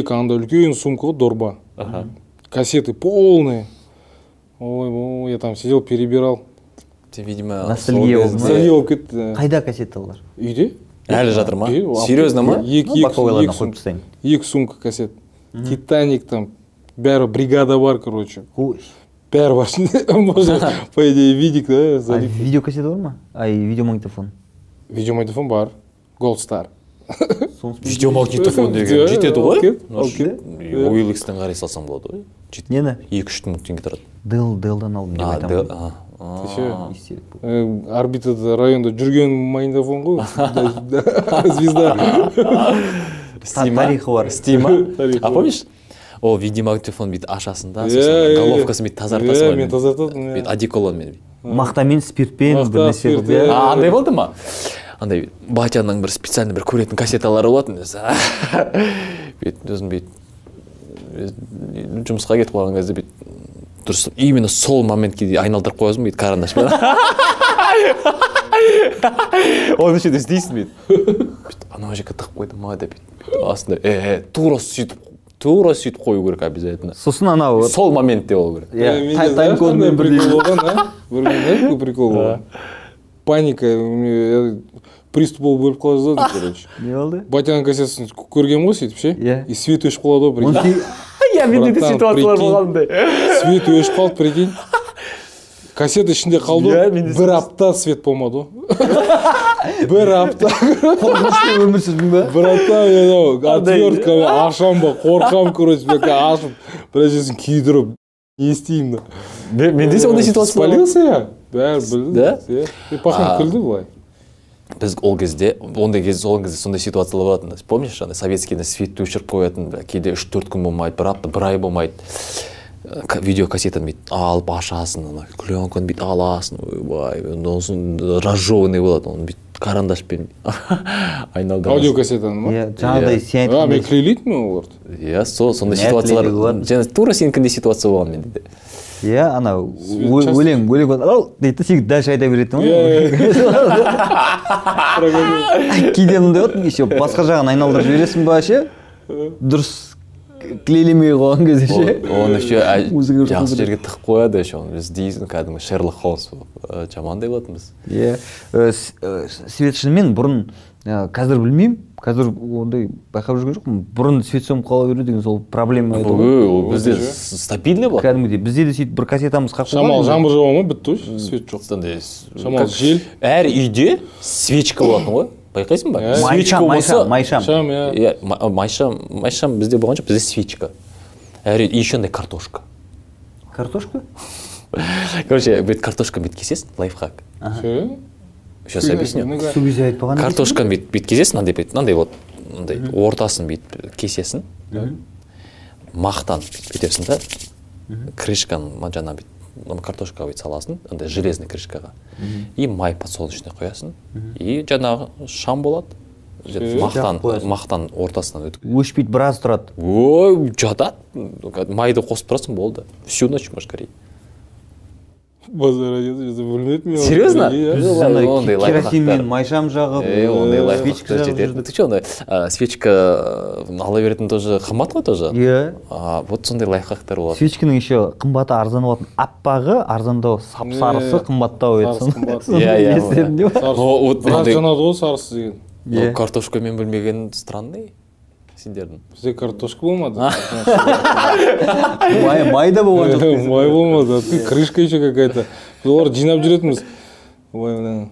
екі андай үлкен сумка ғой дорба Аха. кассеты полные ой ой я там сидел перебирал Ты, видимо Ностальгия сол болды ма? кезде- ностальгия болып кетті қайда кассеталар үйде әлі жатыр ма Үйде, алып серьезно ма кетті. екі Ну, екі боковойларына екі қойып сумка- тастайын екі сумка кассет титаник там бәрі бригада бар короче ой бәрі бар ішінде может по идее видик да а залит видеокассета бар ма ай видеомагнитофон видеомагнитофон бар голд стар соны видеомагнитофон деген. Иә, жетеді ғой? ойликстен қарай салсаң болады ғой. Жет- нені? Екі үш мың теңге тұрады. Дел делдан алдым деп а айтамын ғой. орбитада районда жүрген магнитофон ғой. Звезда. Тарихы бар. стима? А помнишь? О видеомагнитофон бүйтіп ашасың да Иә, сосын иә, головкасын бүйтіп тазартасың иә, ғой. мен тазартатынмын, иә. бүйтіп одеколонмен мақтамен спиртпен Мақта, бір нәрсе спирт, қылып иә. иә. а андай болды ма? Андай батяның бір специально бір көретін кассеталары болатын өзі. Бүйтіп өзің бүйтіп жұмысқа кетіп қалған кезде бүйтіп дұрыс именно сол моментке дейін айналдырып қоясың бүйтіп карандашпен оны еще істейсің бүйтіп бүйтіп анау жерге тығып қойды ма деп бүйтіп астында е е тура сөйтіп тура сөйтіп қою керек обязательно сосын анау сол моментте болу керек. Иә Менде тай- знаешь, тайм-кодмен қандай прикол бірдей болған. а? Бір күні прикол болған паника приступ болып өліп қала жаздады короче. Не болды? Батяның кассетасын көргенмін ғой сөйтіп ше? Иә. и свет өшіп қалады ғой прикинь. Иә менде де ситуациялар прикинь. болғандай. свет өшіп қалды прикинь. Кассета ішінде қалды. Ғой бір апта свет болмады ғой. Бір апта. Қорқынышты өмір сүрдің ба? Бір апта мен анау отверткамен ашамын ба қорқамын короче мен ашып біраз жерсін күйдіріп не істеймін да. Менде сондай ситуация болған. спалился я? Бәрі білді Да? иә и А. күлді былай. Біз ол кезде ондай кезде сол кезде сондай ситуациялар болатын. Помнишь андай советскийде светті өшіріп қоятын кейде үш төрт күн болмайды бір апта бір ай болмайды. Э, ка- видеокассетаны бүйтіп алып ашасың ана пленканы бүйтіп аласың ойбай сосын разжеванный болады оны бүйтіп карандашпен айналдырасың. Аудиокассетаны ма? Иә жаңағыдай сен мен клейлейтінмін оларды иә сол сондай ситуациялар. Тура сенікіндей ситуация болған менде де. Иә анау өлең өлең дейді да сен дальше айта беретін ғой. Кейде мындай болады еще басқа жағын айналдырып жібересің ба ше? Дұрыс клейлемей қойған кезде ше? Оны еще жақсы жерге тығып қояды еще. Оны біз дейсің кәдімгі шерлок холмс болып Э, жамандай болатынбыз иә. Э, э, свет шынымен бұрын қазір білмеймін. Қазір ондай байқап жүрген жоқпын. Бұрын свет сөніп қала беру деген сол проблема еді ғой Ой, ол бізде же. с- стабильный болады кәдімгідей бізде де сөйтіп бір кассетамыз қалып шамал қойған жаңбыр жауа ма? Бітті ғой свет жоқ. андай с- шамал как- жел. әр үйде свечка болатын ғой. Байқайсың ба? Иә. свечка болса майшам. Майшам шам иә ма- майшам майшам бізде болған жоқ бізде свечка. Әр үй и еще андай картошка. Картошка? Короче бүйтіп картошканы бүйтіп кесесің лайфхак? Сейчас объясню. сол кезде айтпаған картошканы бүйтіп бүйтіп кесесің мынандай бүйтіп мынандай вот мындай ортасын бүйтіп кесесің. Мақтан бүйтіп бүйтесің да крышканы жаңағы бүйтіп картошкаға бүйтіп саласың андай железный крышкаға. И май подсолнечный қоясың. И жаңағы шам болады. Мақтан мақтан ортасынан өтіп. Өшпейді біраз тұрады. Ой жатады майды қосып тұрасың болды. Всю ночь можешь гореть базар айтады білмедім мен Серьезно? Біз ондай керосинмен майшам жағып Э, ондай лайфхактар жетеді. ты че свечка э, ала беретін тоже қымбат қой тоже? Иә А, вот сондай лайфхактар болады. Свечканың еще қымбаты арзан болатын аппағы арзандау сап сарысы қымбаттау еді Иә, иә, вот ғой сарысы деген. Но Иә. картошка мен білмеген странный. Сендердің бізде картошка болмады. Май май да болған жоқ май болмады. Ты крышка еще какая то біз оларды жинап жүретінбіз. Ой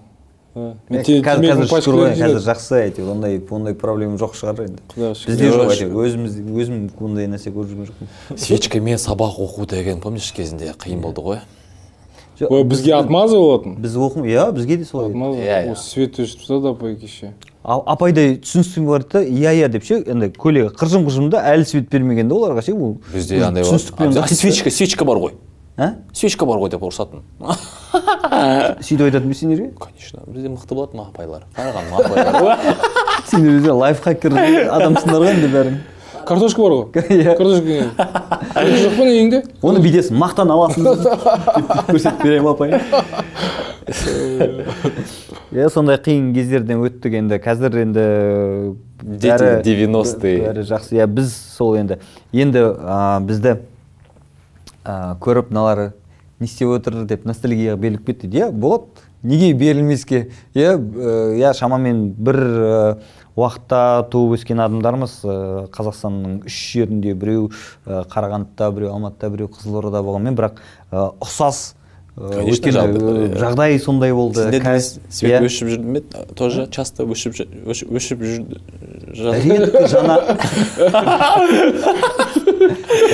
қазір жақсы әйтеуір. Ондай ондай проблема жоқ шығар енді. Құдайға шүкір. бізде жоқ әйтеуір. Өзіміз өзім ондай нәрсе көріп жүрген жоқпын. Свечкамен сабақ оқу деген помнишь кезінде қиын болды ғой? Ой бізге отмаза болатын? біз оқым иә бізге де солай. Отмаза Иә, иә. осы свет өшіп тастады апай кеше. А- апайдай түсіністігім бар да иә иә деп ше андай көйлегі қыржым қыржым да әлі свет бермеген да оларға ше ол бізде андай түсіністікпен свечка свечка бар ғой. А свечка бар ғой деп ұрысатын сөйтіп айтатын ба сендерге конечно. Бізде мықты болатын апайлар? Қарағанды апайлар? Сендер өзі лайфхакер адамсыңдар ғой енді бәрің картошка бар ғой. Иә. картошка жоқ па үйіңде оны бүйтесің мақтан аласың. Көрсетіп беремін апай? Иә сондай қиын кездерден өттік енді. Қазір енді Дети 90-е. бәрі жақсы. Иә біз сол енді енді а, бізді а, көріп мыналар не істеп отыр деп ностальгияға беріліп кетті. Иә болады. Неге берілмеске? Иә иә шамамен бір уақытта туып өскен адамдармыз. Қазақстанның үш жерінде біреу қарағандыда біреу алматыда біреу қызылордада болғанмен бірақ ұқсас өйткені э, иә. жағдай сондай болды. Кәз- свет иә. өшіп жүрді ме? Тоже часто өшіп өшіп жүрді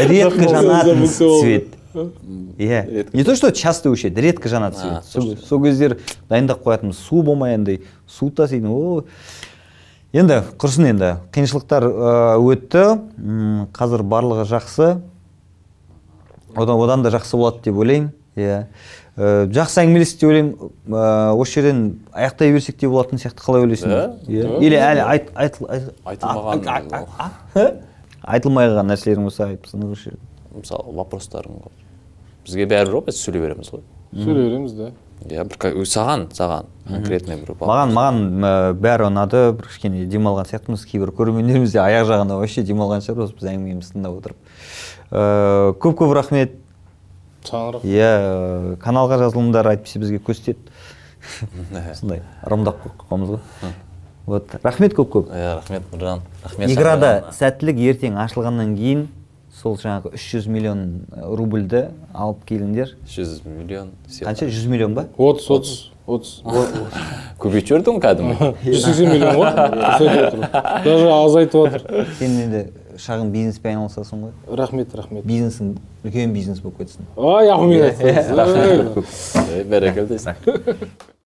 редко жанатын цвет иә не то что часто өшеді редко жанады сол кездер дайындап қоятынбыз су болмай андай су таситын. О енді құрсын енді. Қиыншылықтар э, өтті. Қазір барлығы жақсы. Одан одан да жақсы болады деп ойлаймын иә Э, жақсы әңгімелестік деп ойлаймын Э, осы жерден аяқтай берсек те болатын сияқты қалай ойлайсың? Иә или әлі айт айт айт- Айтылмаған. айтылмай қалған нәрселерің болса айтып жерде мысалы вопростарың ғой. Бізге бәрібір ғой біз сөйлей береміз ғой. Сөйлей береміз да иә бір саған саған конкретный бір маған маған бәрі ұнады бір кішкене демалған сияқтымыз кейбір көрермендеріміз де аяқ жағында вообще демалған шығар осы біз әңгімемізді тыңдап отырып. Э, көп көп рахмет. Саған рахмет. Иә каналға жазылыңдар әйтпесе бізге көз тиеді. Сондай ырымдап қойғанбыз ғой. Вот рахмет көп көп. Иә рахмет нұржан. Рахмет играда сәттілік ертең ашылғаннан кейін сол жаңағы 300 миллион рубльді алып келіңдер. 100 миллион қанша? 100 миллион ба? Отыз отыз отыз. Көбейтіп жібердің ғой кәдімгі? Жүз сексен миллион ғой даже азайтып отыр. Сен енді шағын бизнеспен айналысасың ғой. Рахмет рахмет. Бизнесің үлкен бизнес болып кетсін. Ай әумин айтсаңыз. Бәрекелді